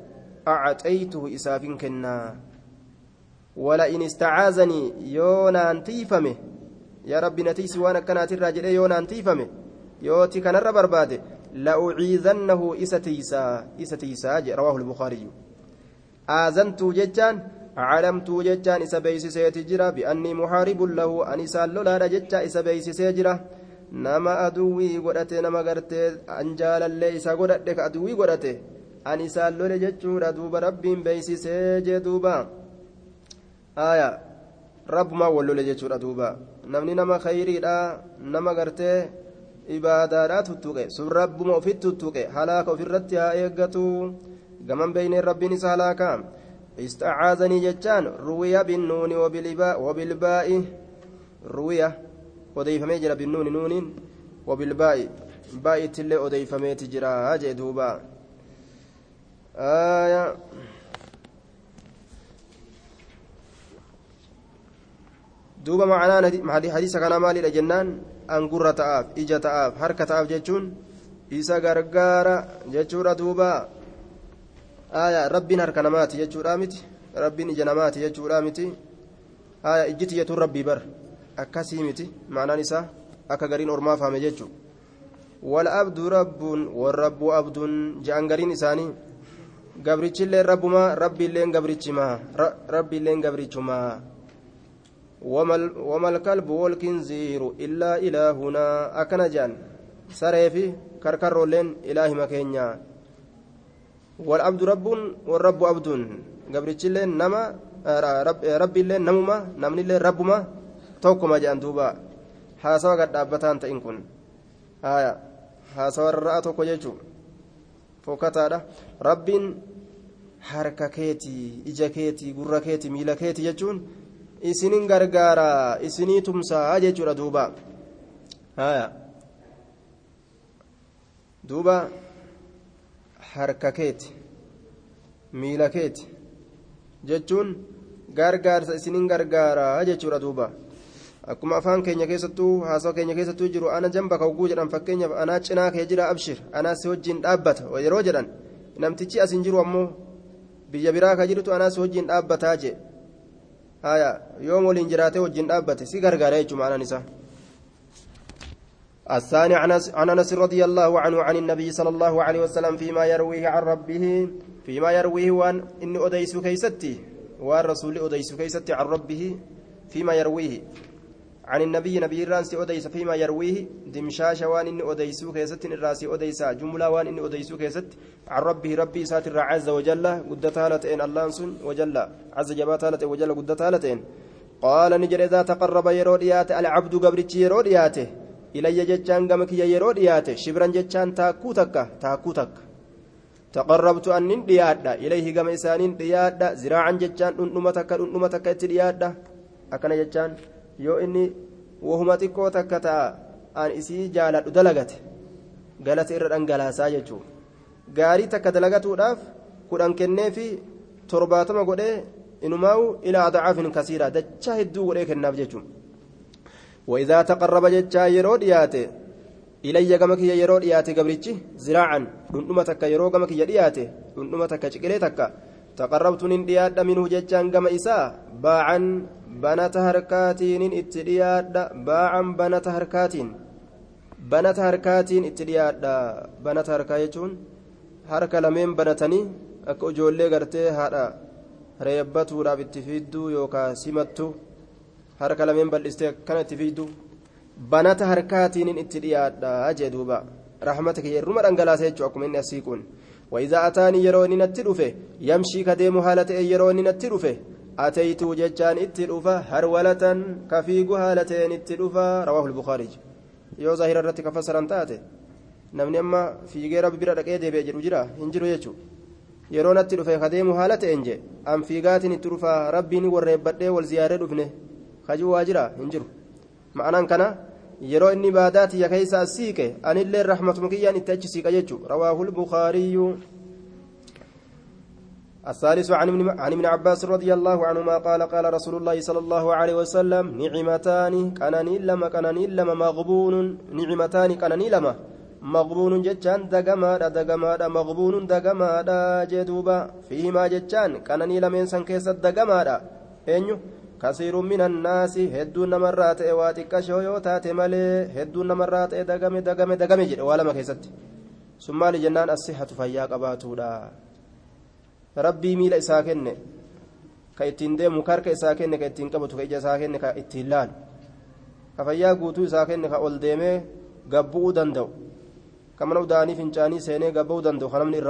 أعطيته إسافين كنا. ولئن استعاذني يونا أنتيفمه. يا ربي نتيس وأنا كانت الراجل يونا أنتيفمه. يوتي كان الربر باده. لأعيذنه إستيسا إستيسا رواه البخاري. آذنت ججان calamtuu jechaan isa beeysiseeti jira. Bi'annii muhaaribun lahu an isaan lolaadha jecha isa beeysisee jira. Nama aduwwii godhate nama gartee an jaalallee isa godhadhe ka aduwwii godhate an isaan lole jechuudha. Duuba rabbiin beeysisee jee duuba. Aya rabbumaa wal lole jechuudha duuba. Namni nama khayriidha nama gartee ibaadaadha tuttuqe sun rabbuma ofit tuttuqe halaaka ofirratti haa eeggatu. Gaman beeyneen rabbiin isa halaakaa halaaka istacaazanii jechaan ruwiya binnuuni wabilbaa'i ruwiya odeeyfamee jira binnuuni nuuniin wabilbaa'i baa'ittillee odeeyfameeti jira jee duuba aya duuba macanaan hadiisa kanaa maalidha jennaan angurra ta'aaf ija ta'aaf harka ta'aaf jechuun isa gargaara jechuudha duuba aya rabbiin harka namaati jechuudha miti? Rabbiin ija namaati jechuudha miti? Ijji tiyyatuun rabbii bar akkasii miti? Maanaan isaa akka gariin ormaa faame jechuudha wal'abdu rabbuun warrabbu abduun ja'an gariin isaanii gabrichillee rabbumaa rabbiilleen gabrichimaa rabbiilleen gabrichumaa. Wamal kalbu walkinziiru illaa ilaahunaa akkana ja'an saree fi karkarroolleen ilaahima keenyaa. والعبد رب والرب عبد gabrichilleen nama rabbiilleen namuma namnillee rabbuma tokkuma jedhan duuba haasawa gad dhaabbataan ta'in kun haya haasawa rarra'a tokko jechuu fokkataadha rabbiin harka keetii ija keetii gurra keetii miila keetii jechuun isinin gargaara isinii tumsaa jechuudha duuba haya duuba harka keeti miila keeti jechuun gargaarsa isinin gargaara jechuudha duuba akkuma afaan keenya keessattuu haasawa keenya keessattuu jiru ana jamba kawguu jedhan fakkeenyaaf anaa cinaa kee jira abshir anaa si wajjin dhaabbata yeroo jedhan namtichi as hin jiru ammoo biyya biraa ka jirtu anaa si wajjin dhaabbataa jee haya yoom waliin jiraatee wajjin dhaabbate si gargaara jechuudha anaan isaa الثاني عن انس رضي الله عنه عن النبي صلى الله عليه وسلم فيما يرويه عن ربه فيما يرويه وأن إني أديس كيستي وأن رسول أديس كيستي عن ربه فيما يرويه. عن النبي نبي الرانسي أديس فيما يرويه دمشاش وأن إني أديسو كيست الراسي أديسا جملة وأن إني أديسو كيست عن ربه ربي ساتر عز وجل قد تالتين الله وجل عز جبا تالتين وجل قد تالتين قال نجر إذا تقرب يرو دياته العبد قبرتي يرو دياته إلي جتشان قمك يرو دياته شبرا جتشان تاكو تكا تاكو تكا تقربت أن ديادا إليه قم إسانين ديادا زراعا جتشان نمتك نمتك ديادا أكن جتشان yoo inni wahuma xiqqoo takka ta'a an isii jaaladhu dalagate galata irra dhangalaasaa jechuudha gaarii takka dalagatuudhaaf kudhan kenneefi torbaatama godhee inumaa'u ilaa adacaafin kasiiraa dachaa hedduu godhee kennaaf jechuudha وإذا تقرب جتشا يرو دياته إلي كما كي يرو دياته قبرتشي زراعا دندمتك يرو كما كي دياته دندمتك شكلتك تقربت من دياد منه جتشان كما إساء باعا banata harkaatiin itti dhiyaadha baa'an banata harkaatiin banata harkaatiin itti dhiyaadha banata harkaa jechuun harka lameen banatanii akka ijoollee gartee haadha reebbatuudhaaf itti fiidduu yookaan simattu harka lameen bal'istee akkana itti fiidduu banata harkaatiin itti dhiyaadha jee duuba rahmata kiyya irruma dhangalaasa jechuudha akkuma inni asii kun وإذا أتاني يروني نتلفه يمشي كديم هالة يروني نتلفه أتيت جتان اتلفا هرولة كفيق هالتين اتلفا رواه البخاري yoo zahira irratti ka fassaran taate namni amma fiigee rabbi bira dhaqee deebi'e jedhu jira hin jiru jechuudha yeroo natti dhufe kadeemu haala ta'een je an fiigaatiin itti dhufa rabbiin warreebbadhee wal ziyaaree dhufne kajuu waa jira hin jiru. Ma'anaan kana yeroo inni baadaa tiyya keessa as siiqe anillee rahmatuma kiyyaan itti achi siiqa jechuudha rawaahul bukaariyyuu الثالث عن ابن عن ابن عباس رضي الله عنهما قال قال رسول الله صلى الله عليه وسلم نعمتان كناني لما كناني لما مغبون نعمتان كناني لما مغبون جتان دغما دغما مغبون دغما جدوبا فيما جتان كناني لما انسان كيس دغما اينو كثير من الناس هدون مرات واتك شويوتات مالي هدون مرات دغمي دغمي دغمي جد ولا ما كيست ثم لجنان الصحة فيا قباتودا rabbii miila isaa kenne ka ittiin deemu karka isaa kenne ka ittiin qabatu ka ija isaa kenne ka ittiin laalu ka fayyaa guutuu isaa kenne ka ol deemee gabbu'uu danda'u ka mana udaanii fincaanii seenee gabba'uu danda'u ka namni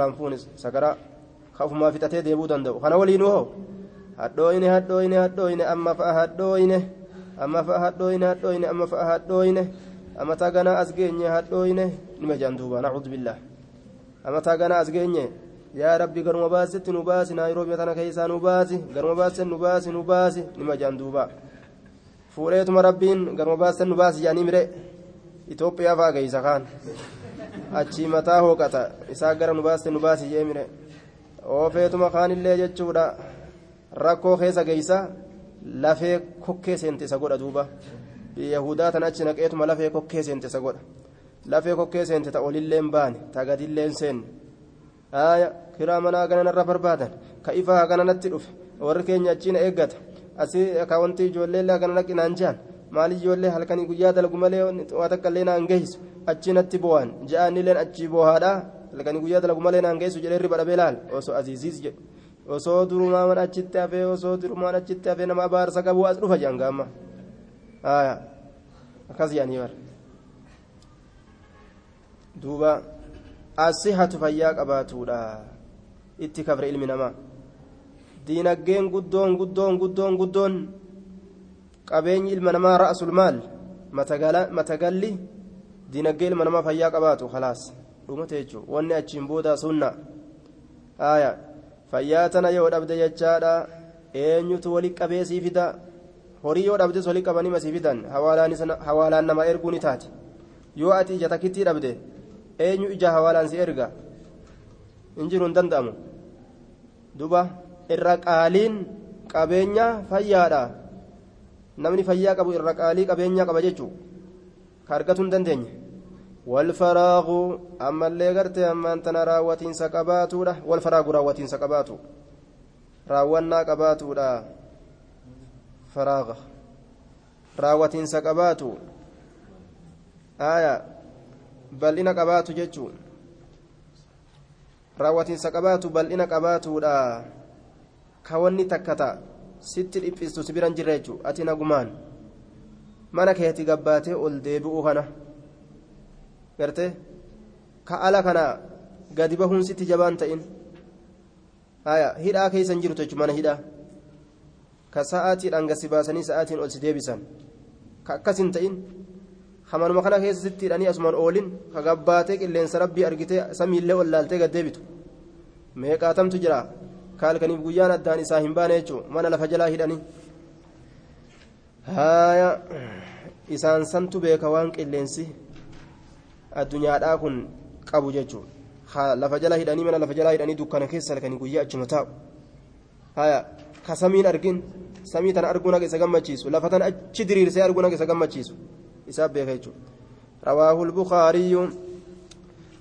hadhoyne hadhoyne hadhoyne amma fa'a hadhoyne amma fa'a hadhoyne hadhoyne amma fa'a hadhoyne amma taa ganaa as geenye hadhoyne nima jedhan duuba nacuudu billah. Amma taa ganaa as geenye yaa rabbi garuma baasetti nu baasi. Naayiroobiya tana keessaa nu baasi. Garuma baasetti nu baasi nu baasi. Nima jedhan duuba fuudheetuma rabbiin garuma baasetti nu baasi jedhanii mire. Itoophiyaa fa'a geeysa kaan achii mataa hooqata isaa gara nu baasetti nu baasi jee mire. Oofeetuma kaanillee jechuudha. Rakkoo keessa geeysa lafee kokkee seente isa godha duuba. Yahudaa tan achi naqeetuma lafee kokkee seente isa godha. Lafee kokkee seente ta olilleen baane ta gadilleen seenne. Aya kiraa manaa gana narra barbaadan ka ifaa gana natti dhufe warri keenya achiina eeggata. Asii ka wanti ijoollee gana naqinaan jaan. Maali ijoollee halkanii guyyaa dalagu malee waa takka illee naan geessu? Achi natti bo'an ja'anilleen achi boohaadha halkanii guyyaa dalagu malee naan geessu jedhee riba dhabee laal osoo aziiziis jedhu osoo durumaan achitti hafee osoo durumaan achitti hafee nama abaarsa qabu as dhufa jaan gaamma. Aya akkas yaanii bara. Duuba asihatu fayyaa qabaatuudha. Itti kafre ilmi namaa. Diinaggeen guddoon guddoon guddoon guddoon. Qabeenyi ilma namaa ra'asul maal? Matagalli diinaggee ilma namaa fayyaa qabaatu khalaas. Dhumate jechuun wanni achiin booda sunna. Aya fayyaa tana yoo dhabde jechaadha. Eenyutu wali qabee sii fida? Horii yoo dhabdes wali qabanii masii fidan. Hawaalaan nama erguu ni taate yoo ati ija takkittii dhabde eenyu ija hawaalaan si erga? Hin jiru hin danda'amu. Duba irra qaaliin qabeenya fayyaadha. Namni fayyaa qabu irra qaalii qabeenya qaba jechuu? Ka argatu hin dandeenye والفراغ أما اللي قرت أما أنت راوتين سكباتو والفراغ راوتين سكباتو راونا كباتو لا فراغ راوتين سكباتو آية بل إن كباتو جتشو raawwatiin saqabaatu bal'ina qabaatuudha. Ka wanni takkata sitti dhiphistu si biran jirra jechuudha ati nagumaan. Mana keetti gabbaatee ol deebi'uu kana. Gartee ka ala kana gadi bahuun sitti jabaan ta'in. Hidhaa keessan jiru jechuun mana hidhaa. Ka sa'aatiidhaan gasi baasanii sa'aatiin ol si deebisan. Ka akkas hin ta'in hamanuma kana keessa sitti hidhanii asumaan oolin ka gabbaatee qilleensa rabbii argitee samiillee ol laaltee gad deebitu. Meeqaatamtu jira? Kaalkaniif guyyaan addaan isaa hin baane jechuun mana lafa jalaa hidhanii. Haya isaan santu beeka waan qilleensi addunyaadhaa kun qabu jechuun lafa jala hidhanii mana lafa jalaa hidhanii dukkana keessa halkanii guyyaa achuma taa'u haya ka samiin argin samii tana arguun haga isa gammachiisu lafa tana achi diriirsee arguun haga isa gammachiisu isaaf beeka jechuudha رواه البخاري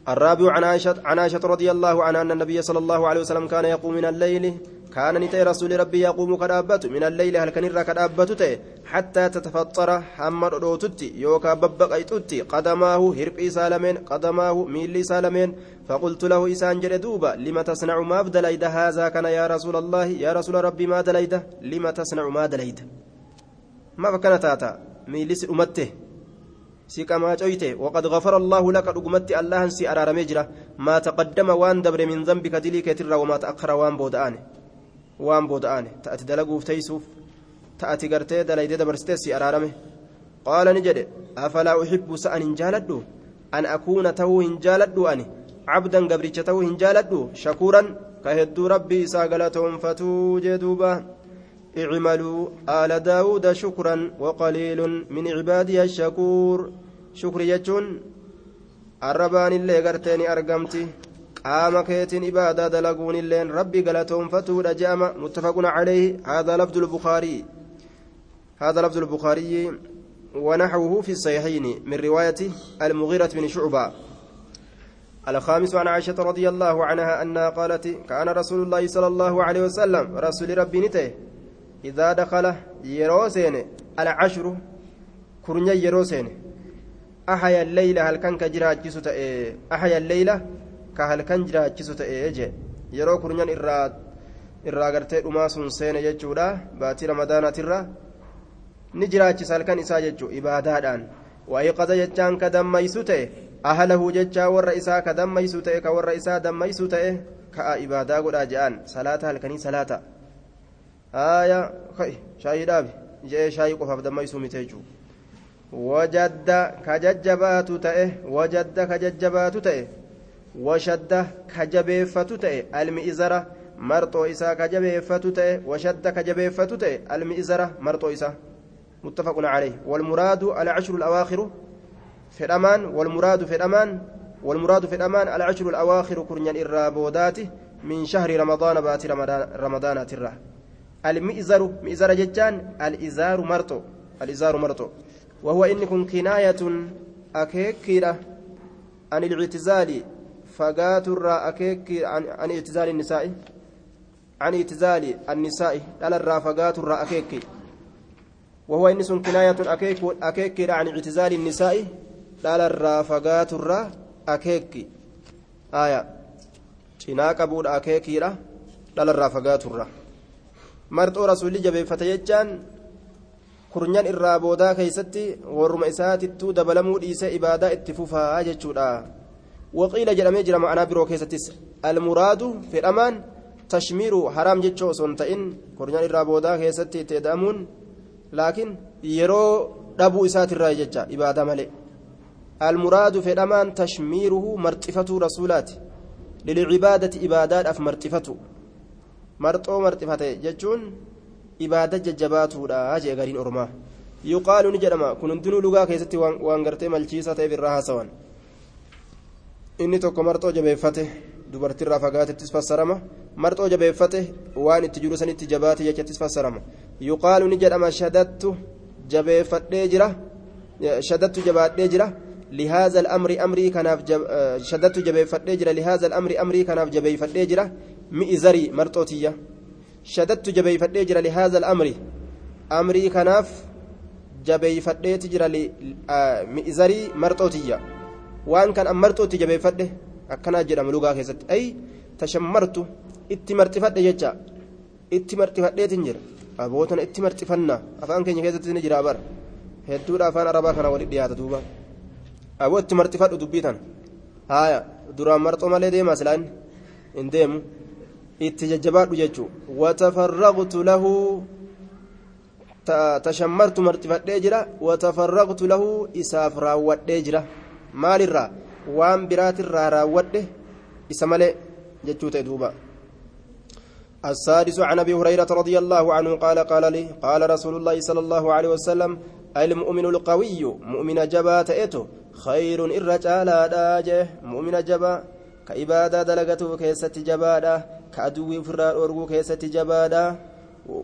الرابع عن عائشة عن عائشة رضي الله عنها أن النبي صلى الله عليه وسلم كان يقوم من الليل كان نتي رسول ربي يقوم كدابته من الليل هل كان كدابته؟ حتى تتفطر حمر روتتي يوكا ببقيتتي قدماه هربي سالمين قدماه ميلي سالمين فقلت له إسان جردوبا لما تصنع ما بدليد هذا كان يا رسول الله يا رسول ربي ما دليد لما تصنع ما دليد ما فكان تاتا ميلي أمته. qamaa coyte waqad gafara allaahu laka dhugumatti allahan si araaramee jira maa taqaddama waan dabre min dambika dilii keetirraa wamaa ta'akkara waan booda'aane waan booda'aane ta'ati dalaguuf teeysuuf ta'ati gartee dalaydee dabarsitee si araarame qaala ni jedhe afalaa uxibbu sa'an hin jaaladhu an akuuna ta'uu hin jaaladhu ani cabdan gabricha ta'uu hin jaaladhu shakuuran ka hedduu rabbii isaa galatoonfatuu jee duubaa اعملوا آل داود شكرا وقليل من عبادي الشكور شكر يجون الربان اللي قرتني أرقمتي كيتين إبادة دلقون اللين ربي قلتهم فتود جامع متفق عليه. هذا لفظ البخاري. هذا لفظ البخاري. ونحوه في الصحيحين من رواية المغيرة بن شعبة. الخامس عن عائشة رضي الله عنها أنها قالت كان رسول الله صلى الله عليه وسلم رسول ربي نته إذا دخل يروسين العشر كرنيا يروسين. أحيا الليلة هل كان كجرا جسوتا أحيا الليلة كهل كان جرا جسوتا إيه yeroo kurnyan irraa irraa gartee dhumaa sun seene jechuudha baatii ramadaanatirra ni jiraachisa halkan isaa jechuu ibaadaadhaan wa'iqada jechaan ka dammaysu ta'e ahalahu jechaa warra isaa ka dammaysu ta'e ka warra isaa dammaysu ta'e ka'a ibaadaa godhaa je'aan salaata halkanii salaata haaya kai shaayii dhaabi je'ee shaayii qofaaf dammaysuu mite jechuu wajadda ka jajjabaatu ta'e wajadda ka jajjabaatu ta'e ta'e almi'izara marxoo isaa ka jabeeffatu ta'e washadda ka jabeeffatu ta'e almi'izara marxoo isaa متفق عليه. والمراد العشر الأواخر في الأمان والمراد في الأمان والمراد في الأمان العشر الأواخر كرنيا الرابودات من شهر رمضان بات رمضان رمضان ترى المئزر مئزر ججان الإزار مرتو. الإزار مرتو. وهو إن كن كناية أكيكيرة عن الاعتزال فقات الرا أكيك عن, عن اعتزال النساء عن اعتزال النساء على الرا فقات الرا أكيكي وهو إن سن كناية أكيك أكيك عن اعتزال النساء على الرا فقات الرا أكيك آية cinaa qabuudha akeekiidha dhalarraa fagaaturra marxoo rasuulli jabeeffate jechaan kurnyan irraa boodaa keeysatti warruma isaatittuu dabalamuu dhiisee ibaadaa itti fufaa jechuudha jira ma'anaa biroo keessattis almuraadu fedhamaan tashmiiru haraam jechoo osoo hin ta'in kurnyan irraa boodaa keessatti itti eda'amuun laakiin yeroo dhabuu isaatirraa jecha ibaadaa malee almuraadu fedhamaan tashmiiruhu marxifatuu rasuulaati للعبادة إبادات أف مرتفته مرتو مرتفته جتون إبادة ججباته لا أجي غارين أرما يقال نجرما كن دنو لغا كيستي وانغرتي ملچيسة بالراها سوان inni tokko marxoo jabeeffate dubartirraa fagaatettis fassarama marxoo jabeeffate waan itti jiru sanitti jabaate jechattis fassarama yuqaalu ni jedhama shadattu jabeeffadhee jira shadattu jabaadhee jira لهذا الأمر أمري كناف جب... شددت جبي فدجرة لهذا الأمر أمري كناف جبي فدجرة مئزري مرتوتية شددت جبي فدجرة لهذا الأمر أمري كناف جبي فدجرة ل... آه... مئزري مرتوتية waan kan ammartuutti jabeeffadhe akkanaa jedhama lugaa keessatti. Ay tashammartu itti marxifadhe jecha. Itti marxifadheetiin jira. Abootana itti marxifannaa afaan keenya keessatti ni jira bara. Hedduudha afaan arabaa kana walitti dhiyaata duuba. Aboo itti marxifadhu dubbii tana haaya duraan marxoo malee deemaa silaan hin deemu. Itti jajjabaadhu jechuu. Watafarraqtu lahu tashammartu marxifadhee jira. Watafarraqtu lahuu isaaf raawwadhee jira. Maalirraa waan biraatirraa raawwadhe isa malee jechuu ta'e duuba. السادس عن أبي هريرة رضي الله عنه قال قال لي قال رسول الله صلى الله عليه وسلم المؤمن القوي مؤمن جبا تأتو خير الرجال داجه مؤمن جبا كعبادة دلقته كيست جبادا كأدوي فرار أرجو كيست جبادا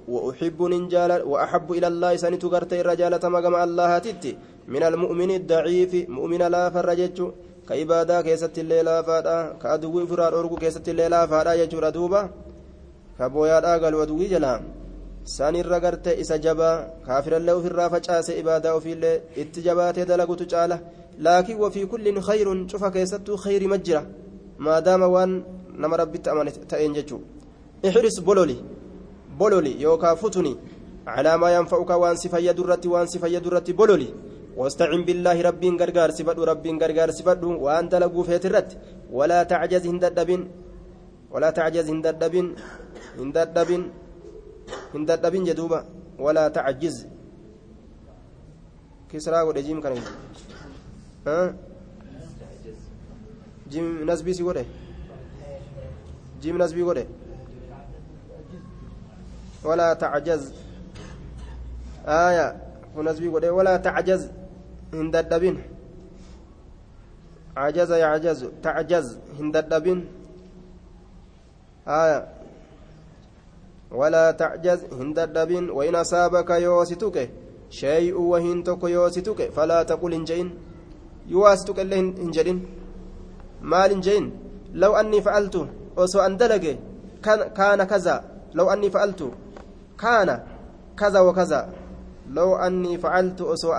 وأحب ننجال وأحب إلى الله سنت قرت الرجال تمام الله تتي من المؤمن الضعيف مؤمن لا فرجت كعبادة كيست الليلة فادا كأدوي فرار أرجو كيست الليلة فادا يجور دوبا كبويا قال ودوي جلا garte isa jabaa kaafirallee ofirraa facaase ibaadaa ofiillee itti jabaatee dalagutu caala laakiin wafii kullin khayrun cufa keessattuu khayri ma jira maadaama waan nama rabbitti amane ta'een jechuu ihris bololi bololi yookaa futuni calaa maa yanfa'uka waan si fayyadu irratti waan si fayyadu irratti bololi واستعن بالله رب غرغار سبدو رب غرغار سبدو وان دلغو فيترت ولا تعجز هنددبن ولا تعجز هنددبن هنددبن هنددبن جدوبا ولا تعجز. كسرى ودجيم كان ها؟ جيم نسبي سي وده جيم نسبي وده ولا تعجز. آية. ونسبي وده ولا تعجز. هنددبن عجز يعجز تعجز هنددبن آية ولا تعجز هنددبن وإن أصابك يوسطك شيء وهنتك يوسطك فلا تقل إنجين يواسطك اللي إنجين maal hin jehin law anni fa'altu osoo an dalage kaana kaza law anni fa'altu kaana kaza wa kaza law anni fa'altu osoo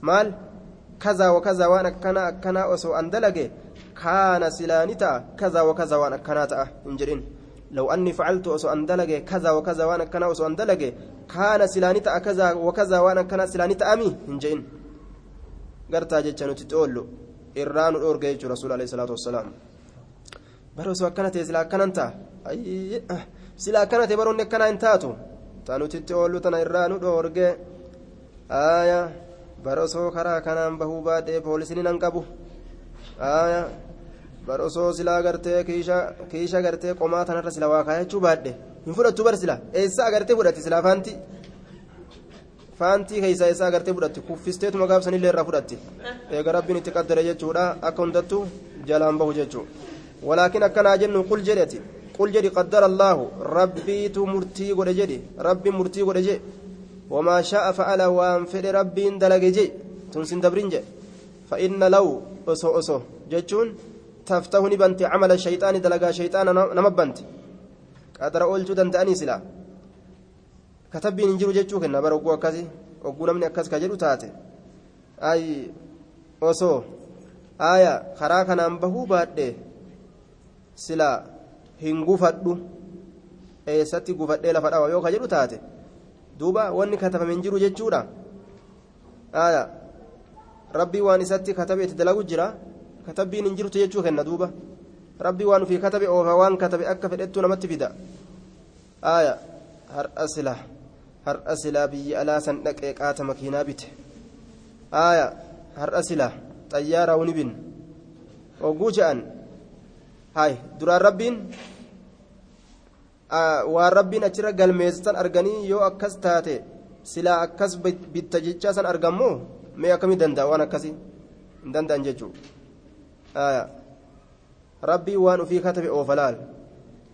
maal kaza wa kaza waan akkana akkanaa osoo an dalage kaana silaani ta'a kaza wa kaza waan akkanaa ta'a hin jedhin لو أني فعلت أسو أن دلج كذا وكذا وأنا كان أسو أن دلج كان سلاني تأ كذا وكذا وأنا كان سلاني تأمي هنجين قرتا جتشانو تتقول irraa nu dhoorge jechuudha rasuul alayhi salaatu wassalaam bara osoo akkana ta'e sila akkanan ta'a sila akkana ta'e baroonni akkanaa hin taatu ta nutitti oollu tana irraa nu dhoorge aya bara osoo karaa kanaan bahuu baadhee poolisini nan qabu aya bara osoo silaa gartee kiisha gartee qomaa tanarra sila waa kaayachuu baadhe. Hin fudhattu bar sila. Eessa agartee fudhatti silaa faanti faantii keeysaa isaa agartee fudhatti? Kuffisteetuma gaafsanillee irraa fudhatti. Eega rabbiin itti qaddare jechuudha. Akka hundattu jalaan bahu jechuu. Walaakin akkanaa jennu qul jedheti qul jedhi qaddara allaahu rabbiitu murtii godhe jedhi. Rabbiin murtii godhe je rabbiin dalage je tun sin dabrin je fa'inna law osoo osoo jechuun taftahu ni banti camala shayxaani dalagaa shayxaana nama banti qadara oolchuu danda'anii silaa katabbiin hin jiru jechuu kenna bara ogguu akkasi ogguu namni akkas ka jedhu taate ay osoo aya karaa kanaan bahuu baadhe sila hin gufadhu eessatti gufadhee lafa dhawa yoo ka jedhu taate duuba wanni katabame hin jiru jechuudha aya rabbii waan isatti katabe itti dalagu jira katabbiin hin jirtu jechuu kenna duuba rabbii waan ufii katabe oofa waan katabe akka fedhettuu namatti fida aya har'a silaa har'a silaa biyya alaa san dhaqee qaata makiinaa bite aaya har'a silaa xayyaaraa wani bin ogguu je'an hay duraan rabbiin waan rabbiin achirra galmeessitan arganii yoo akkas taate silaa akkas bitta jechaa san argammoo mee akkamii danda'a waan akkasii hin danda'an jechuu aaya rabbii waan ufii katabe oofa laal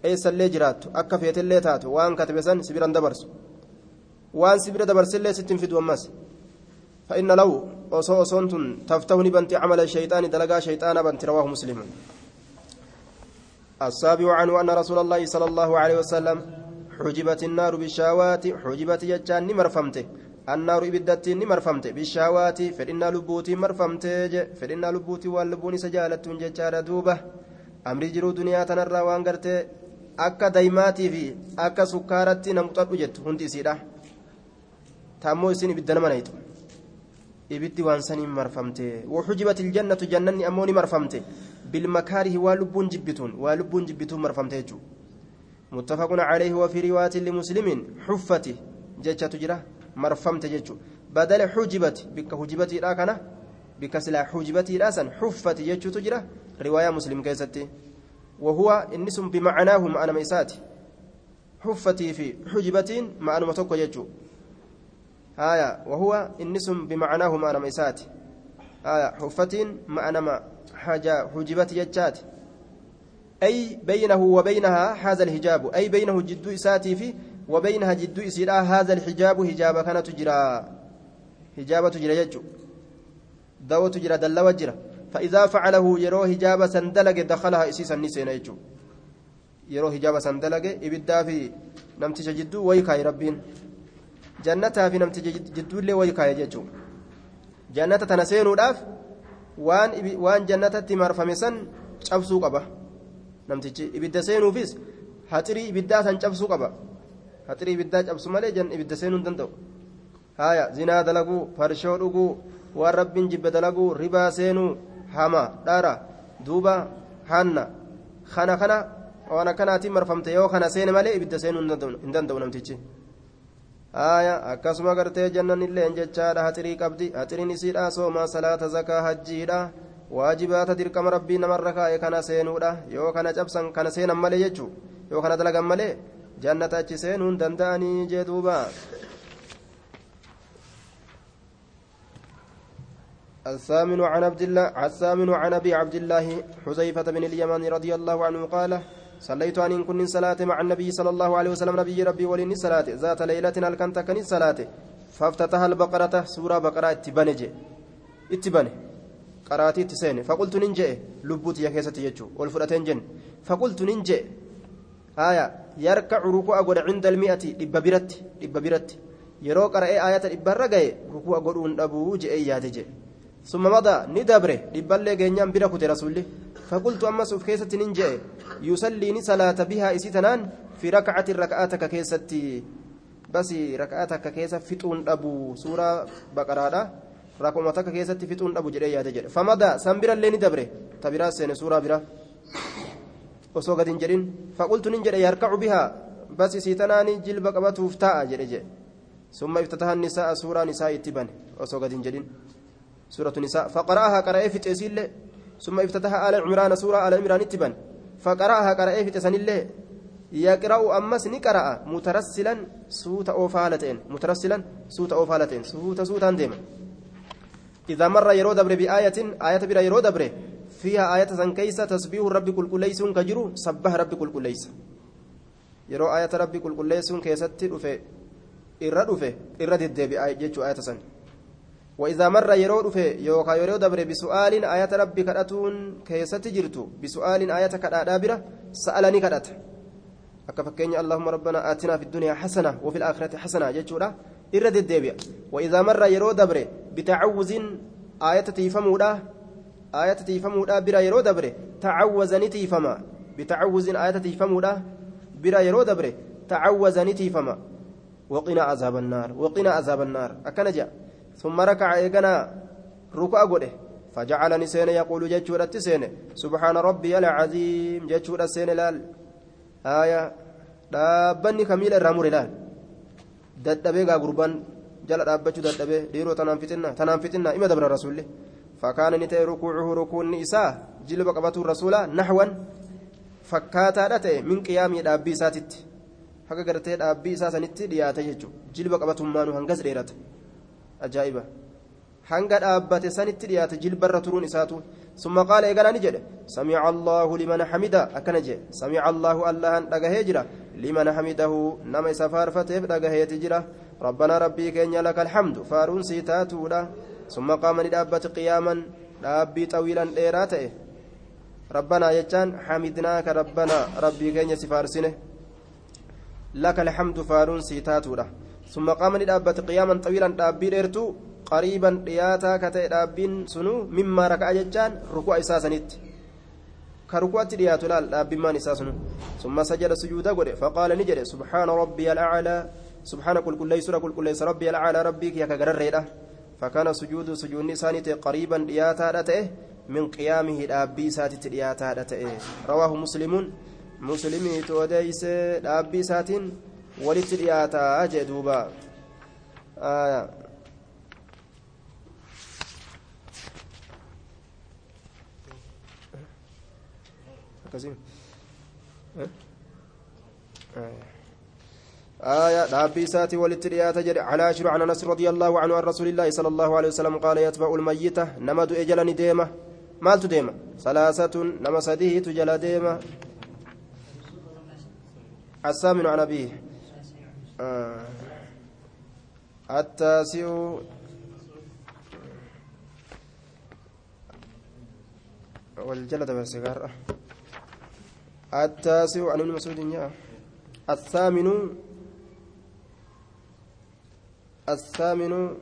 eessallee jiraattu akka feetellee taatu waan katabe san sibiran dabarsu waan sibira dabarsillee sittin fidu ammas فإن لو أصو أصونت تفتوني بنت عمل الشيطان دلقا شيطان بنت رواه مسلم السابع عنه أن رسول الله صلى الله عليه وسلم حجبت النار بالشهوات حجبت يجان مرفمته النار إبدت مرفمته بالشهوات فإن لبوتي مرفمته فإن لبوتي واللبوني سجالت ججار دوبة. أمر جرو دنيا تنرى وانقرته akka daymaatii fi akka sukkaaratti namxadhu jettu hundi isiidha taammoo isin ibidda nama nayxu ibiddi waan saniin marfamte جنة أموني مرفمته بالمكاره واللبون جبتون واللبون جبتون مرفمته يجو متفق عليه وفي رواية لمسلم حفته جتة تجرى مرفمته يجو بدل حجبت بك حجبت راكنا بك سلا حجبت راسا حفت يجو تجرى رواية مسلم كيستي. وهو النسم بمعناهم أنا ميساتي حفتي في حجبة مع متوكو يجو آية وهو النسم بمعناه ما أنا ميسات. آية ما أنا ما حجبت يجات أي بينه وبينها هذا الحجاب. أي بينه جد إساتي في وبينها جد إسيرا هذا الحجاب حجاب كان تجرى. حجاب تجرى يجو دو تجرى دل وجرى. فإذا فعله يرو حجاب سندلق دخلها إسيسا نسينا يجو يرو حجاب سندلق إبدا في نمتش جدو ويكاي ربين. jannataa fi namticha jidduullee wayi kaaya jechuun jannata tana seenuudhaaf waan waan jannatatti marfame san cabsuu qaba namtichi ibidda seenuufis haxirii ibiddaa san cabsuu qaba haxirii ibiddaa cabsu malee ibidda seenuu hin danda'u haaya zinaa dalaguu farshoo dhuguu waan rabbiin jibbe dalaguu ribaa seenuu hama dhara duuba hanna kana kana waan akkanaatiin marfamte yoo kana seene malee ibidda seenuu hin danda'u namtichi. Aya akkasuma gartee jannan illeen jechaadha haxirii qabdi haxiriin isiidha soomaa salaata zakaa hajjiidha waajibaata dirqama rabbii namarra kaa'e kana seenuudha yoo kana cabsan kana seenan malee jechuu yoo kana dalagan malee jannata achi seenuun danda'anii jee duuba الثامن عن عبد الله الثامن عن ابي عبد الله حذيفه بن اليمان رضي الله عنه قال صليت أن كن صلاة مع النبي صلى الله عليه وسلم نبي ربي ولني صلاة. ذات ليلة الكنت كن صلاة. فافتتح البقرة سورة بقرة اتبنج اتبنج قراتي تسين فقلت ننجي لبوت يا كيسة يجو. والفرتين جن. فقلت ننجي آية. يركع ركوع قد عند المئة. إببرت إببرت yeroo qara'ee ayata dhibbarra gahe rukuu godhuun dhabuu je'ee yaade je summa mada ni dabre dhibballee فقلت أما سوف كيست ننجي يصلي صلاة بها إسيتنان في ركعة ركعاتك كيستي بس ركعاتك كيس فتون أبو سورة بقرة رقمتك كيستي فتون أبو جري يا تجري فمضى سنبرا لين دبره تبرا سين سورة برا yarkacu bihaa bas isiitanaani jilba qabatuuf taa'a jedhe jedhe summa iftataha nisaa suuraa nisaa itti bane osoo gad hin jedhin suuratu nisaa faqara'ahaa qara'ee fixeesiillee ثم افتتح آل عمران سورة آل عمران اتبان فقرأها قرأه في تسنيله يقرأ أمس نقرأ مترسلا سوت أوفالتين. مترسلا سوت أوفالتين. سوت سوت ديما إذا مر يرود دبر بآية آية بلا يرود دبر فيها آية سنكيسة تسبيح رب كل كل ليس كجرو سبح رب كل كل ليس. يرو آية رب كل كل ليس كيست رفه إرد رفه إرد الدبي آية جيتشو آية سن. وإذا مر يرو دفه يوكا يرو دبر بسؤال آية ربي كدتون كيست جرتو بسؤال آية كدادا بره سألني fakkeenya allahumma rabbana aatinaa fi dunyaa xasana wafi laakhirati xasana jechuudha irra deddeebi'a waidaa marra yeroo dabre bitacawuzin aayata tiifamuudha aayata tiifamuudha bira yeroo dabre tacawazani tiifama bitacawuzin aayata tiifamuudha bira yeroo dabre tacawazani tiifama waqina azaaba annaar waqina azaaba annaar akkana jedha ثم ركع إيقنا ركوع قده فجعلني سين يقول جتشورة سين سبحان ربي العظيم جتشورة سين لال آية laal dadhabee gaa gurbaan jala dhaabbachuu dadhabee dhiiroo tanaan fitinna tanaan fitinna ima dabra rasuulli fakkaana ni ta'e rukuucuhu rukuunni isaa jilba qabatuu rasuula naxwan fakkaataadha ta'e min qiyaamii dhaabbii isaatitti haga gartee dhaabbii isaa sanitti dhiyaate jechuudha jilba qabatummaanu hangas dheerata ajaa'iba. Hanga dhaabbate sanitti dhiyaate jilbarra turuun isaatu. ثم قال إيقنا نجد سمع الله لمن حمده أكن جد سمع الله الله دغه جرا لمن حمده نما سفار فتف دغه تجرا ربنا ربي كن لك الحمد فارون سيتاتودا ثم قام ندابت قياما دابي طويلا ديراته ربنا يجان حمدناك ربنا ربي كن سفارسنه لك الحمد فارون سيتاتودا ثم قام ندابت قياما طويلا دابي ديرتو قريبا sunu mimmaa raka'a jechaan ruku'a isaa sanitti ka ruku'atti dhiyaatu laal dhaabbimmaan isaa sunu summa sajada sujuuda godhe faqaala ni jedhe subhaana rabbiya alaclaa سبحان كل كل سورة كل كل ربي العالى ربك يا كجرر فكان سجود سجود نساني قريبا دياتا رته من قيامه الأبي ساتت دياتا رته رواه مسلم مسلمي توديس الأبي سات دياتا أجدوبا آه. كزين آية. دابي ساتي وللتريات جري. على شر عن أنس رضي الله عنه عن رسول الله صلى الله عليه وسلم قال يتبع الميتة نمد اجلني ديمة مالت ديمة ثلاثة. نما سديه تجل ديمة الثامن عن أبيه. التاسع. والجلد بالسيجارة التاسع عن ابن مسعود الثامن. الثامن.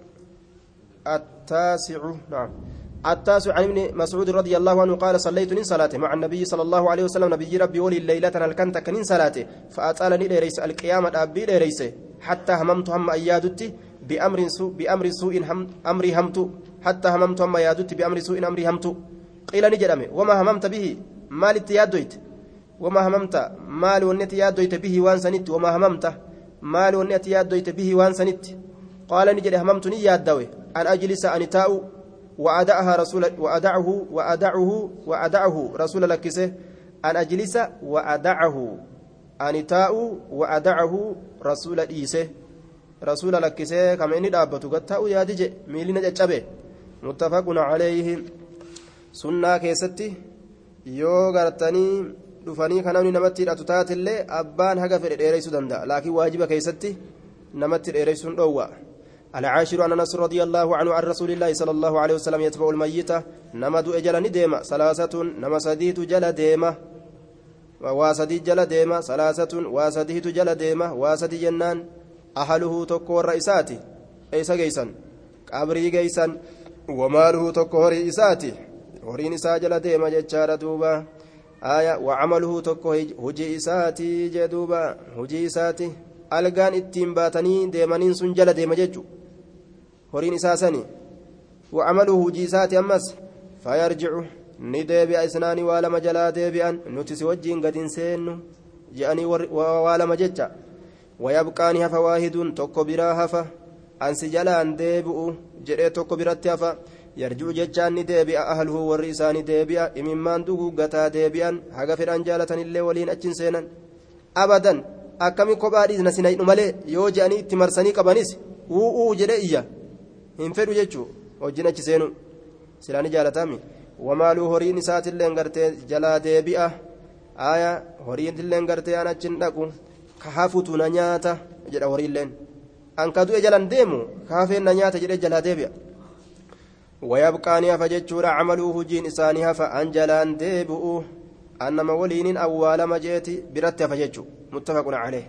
التاسع. نعم. التاسع عن ابن مسعود رضي الله عنه قال صليت من صلاته مع النبي صلى الله عليه وسلم. نبي ربي ولي الليلة هل كنت كنين صلاته. فأطالني ليس القيامة أبي ليس حتى هممت هم أيادتي بأمر سوء بأمر سوء هم أمري همت. حتى هممت هم أيادتي بأمر سوء أمري همت. قيل نجرمي وما هممت به؟ مال اتيادويت. وما هممت؟ مال ونت يادويت به وان وما هممت؟ مال ونت يادويت به وان قال نجري هممتني يادوي أن أجلس أن تاء وأدعها رسول وأدعه وأدعه وأدعه رسول لكسه أن أجلس وأدعه أن تاء وأدعه رسول إيسه رسول لكسه كما إني دابته قد تاء يادج ميلنا جتشبه متفق عليه keessatti yoo gartanii dhufanii kan namni namatti hidhatu taatillee abbaan haga fedhe dheereysuu danda'a laakiin waajiba keessatti namatti dheereysuun dhoowwa العاشر عن أنس رضي الله عنه عن رسول الله صلى الله عليه وسلم يتبع الميت نمد أجل نديما ثلاثة نما سديت جل ديما واسدي جل ديما ثلاثة واسديت جل ديما واسدي جنان أهله تكو الرئيسات أيس جيسا قبري جيسا وماله تكو رئيساتي horiin isaa jala deema jechaadha duuba aya wacamaluhu tokko hujii isaati jee duuba hujii isaati algaan ittiin baatanii deemaniin sun jala deema jechu horiin isaa sani waa lama jalaa deebi'an nuti si wajjiin gadin seennu je'anii waa lama jecha wayabqaani hafa waahidun tokko biraa hafa ansi jalaan deebi'u jedhee tokko biratti hafa yarji'u jechaan ni deebi'a ahluhu warri isaanii deebi'a imimmaan duguuggataa deebi'an haga fedhan jaalatanillee waliin achin seenan abadan akkami kophaa dhiisna sinaynu malee yoo je'anii itti marsanii qabanis u'uu jedhe iyya hin fedhu jechuu wajjin achi seenu silaani jaalatami wamaaluu horiin isaatillee gartee jalaa deebi'a aya horiinillee gartee an achin dhaqu ka hafutu na nyaata jedha horiilleen an ka du'e jalan deemu ka hafeen na nyaata jedhe jalaa deebi'a ويبقى نيافا جتشورا عملوه جين إساني هفا أنجلان ديبؤوه أنما ولين أول مجيتي برت فجتشو متفق عليه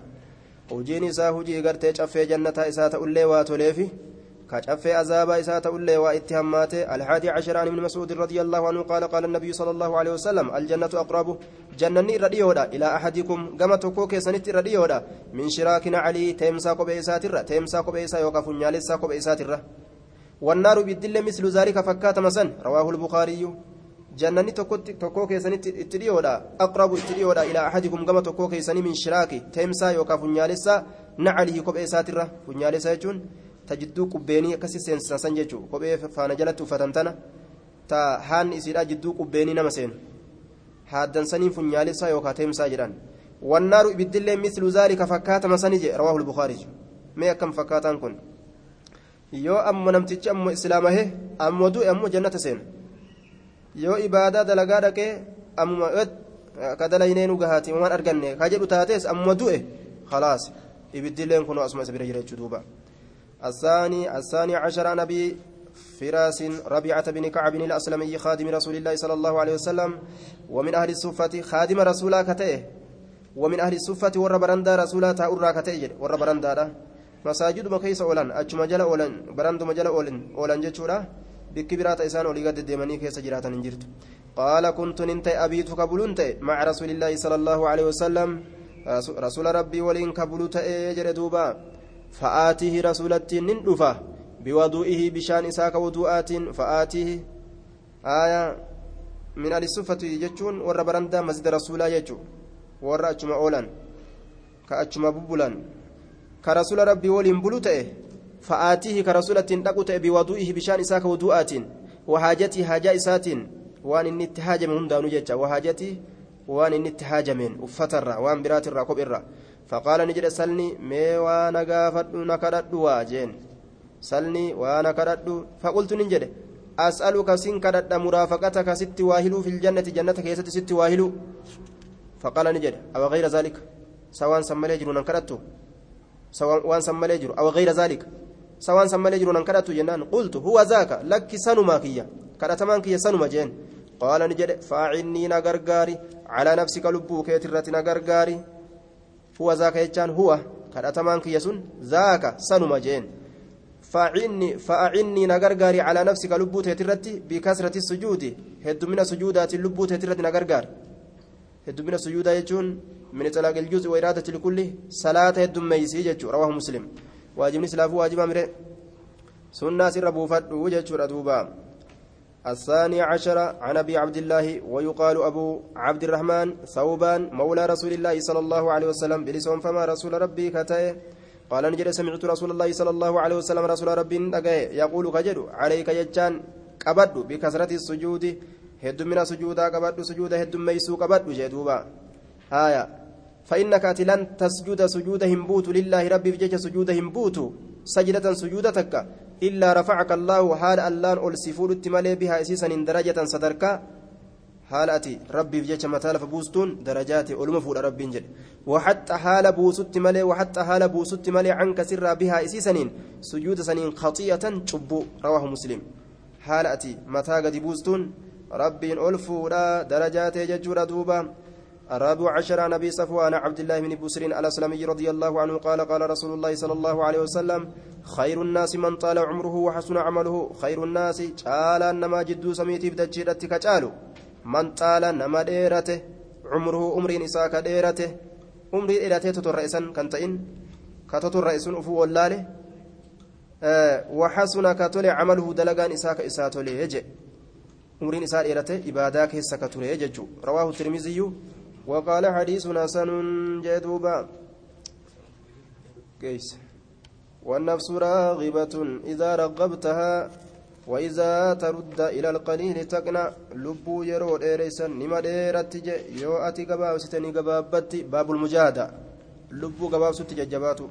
hojiin isaa hujii gartee caffee jannataa isaa ta'ullee azaabaa isaa ta'ullee waa itti hammaate alhaadii casharaan ibni mas'uud رضي الله عنه قال قال النبي صلى الله عليه وسلم الجنة أقرب جنني رديودا إلى أحدكم كما تكوك سنت رديودا من شراكنا علي تيمسا قبيسات تيمسا قبيسا يوقف نيالسا قبيسات والنار بالدل مثل ذلك فكات مسن رواه البخاري. جنني تكو كيسني اتديودا أقرب اتديودا إلى أحدكم كما تكو كيسني من شراكي تيمسا يوكا فنيالسا نعله كوبئي ساترة فنيالسا يجون تجدو قبيني كسي سنسان جيجو كوبئي فانا جلت فتنتنا تا هان إسيرا جدو قبيني نمسين هادن سنين فنيالسا يوكا تيمسا جران والنار بالدل مثل ذلك فكات مسني رواه البخاري ما كم فكاتان كن yoo ammo namtichi ammo islaamahe ammo du'e ammo jannata seena yoo ibaadaa dalagaa dhaqee ammuma ka dalayneenu gahaati waan arganne ka jedhu taates ammo du'e khalaas ibiddileen kunoo asuma isa bira jira jechuu الثاني الثاني عشر عن ابي فراس ربيعة بن كعب الأسلمي خادم رسول الله صلى الله عليه وسلم ومن أهل الصفة خادم رسولا كتئه ومن أهل الصفة ور برندا رسولا تأرى كتئه ور برندا masaajiduma keessa oolan achuma jala oolan baranduma jala oolan jechuudha bikki biraata isaan olii gad deemanii keessa jiraatan hin jirtu qaala kuntu nin ta'e abiitu kabuluun ta'e maca rasuulillaahi sala allaahu aleyhi wasalam rasuula rabbii فآتيه رسولتي نندفه بوضوئه بشان إساك وضوءات فآتيه آية من آل الصفة يجتون ور برندا مسجد رسولا يجو ور أجمع أولا كأجمع ببلا كرسول ربي ولين بلوته فآتيه كرسولة تقوت بوضوئه بشان إساك وضوءات وحاجتي حاجة إسات وان إني اتهاجم هندانو جتشا وحاجتي وان إني اتهاجمين وفتر وان برات الركوب الرّ فقال نجد سلني مي وأنا قافت نكرت واجين. سلني وأنا كرت فقلت نجد أسألك سن كرت مرافقتك ست واهلو في الجنة جنتك يا ست واهلو. فقال نجد أو غير ذلك؟ سواء سمى يجر نكرت سواء سمى يجر أو غير ذلك؟ سواء سمى يجر نكرت جنان قلت هو ذاك؟ لك سنما كيا كرتمان كيا سنما جين. قال نجد فاعني نغرغاري على نفسك لبوك يترتي نغرغاري. هو ذاك يجان هو كرتمان كيسون ذاك سنما جين فأعني فأعني نغرغاري على نفسك لبوت ترتي بكثرة السجود هد من سجودات اللبوت ترتي نغرغار هد من السجود يجون من طلاق الجزء وإرادة الكل صلاة هد ميسي جتشو رواه مسلم واجب سلاف واجب أمره سنة سر بوفد وجتشو ردوبا الثاني عشر عن أبي عبد الله ويقال أبو عبد الرحمن ثوبان مولى رسول الله صلى الله عليه وسلم بلسون فما رسول ربي كتئ قال نجد سمعت رسول الله صلى الله عليه وسلم رسول ربي يقول كجد عليك يجان قبد بكثرة السجود. هد من سجودا قبد سجود هد ميسو قبد جدوبا. هايا فإنك لن تسجد سجود همبوت لله ربي بجج سجود همبوت. سجدة سجودتك إلا رفعك الله حال اللان ألسفور التمالي بها إسيسا درجة صدرك حال أتي ربي بجج متال فبوستون درجات ألم فور ربي جل وحتى حال بوست مالي وحتى حال بوست مالي عنك سر بها إسيسا سجود سنين خطيئة شبو رواه مسلم حال أتي بوستون ربي ألفور درجات ججور دوبا الرابع عشر عن ابي صفوان عبد الله بن بسر الأسلمي رضي الله عنه قال قال رسول الله صلى الله عليه وسلم خير الناس من طال عمره وحسن عمله خير الناس قال انما جدو سميتي بدجيرتي كجالو. من طال نما ديرته عمره عمر نساك ديرته عمري ديرته تترئسن كنتين كتترئسن أفو ولاله. أه وحسن كتل عمله دلغان اساك اساتولي يجي عمر نساء ديرته عباده كيسا يجو رواه الترمذي وقال حديث حسن جدوبا كيس. والنفس راغبة إذا رغبتها وإذا ترد إلى القليل تقنع. لبو يرو إيريسا نما ديرت يو أتي قباب ستني قبابتي باب المجاهدة. لبو قباب ستي ججباتو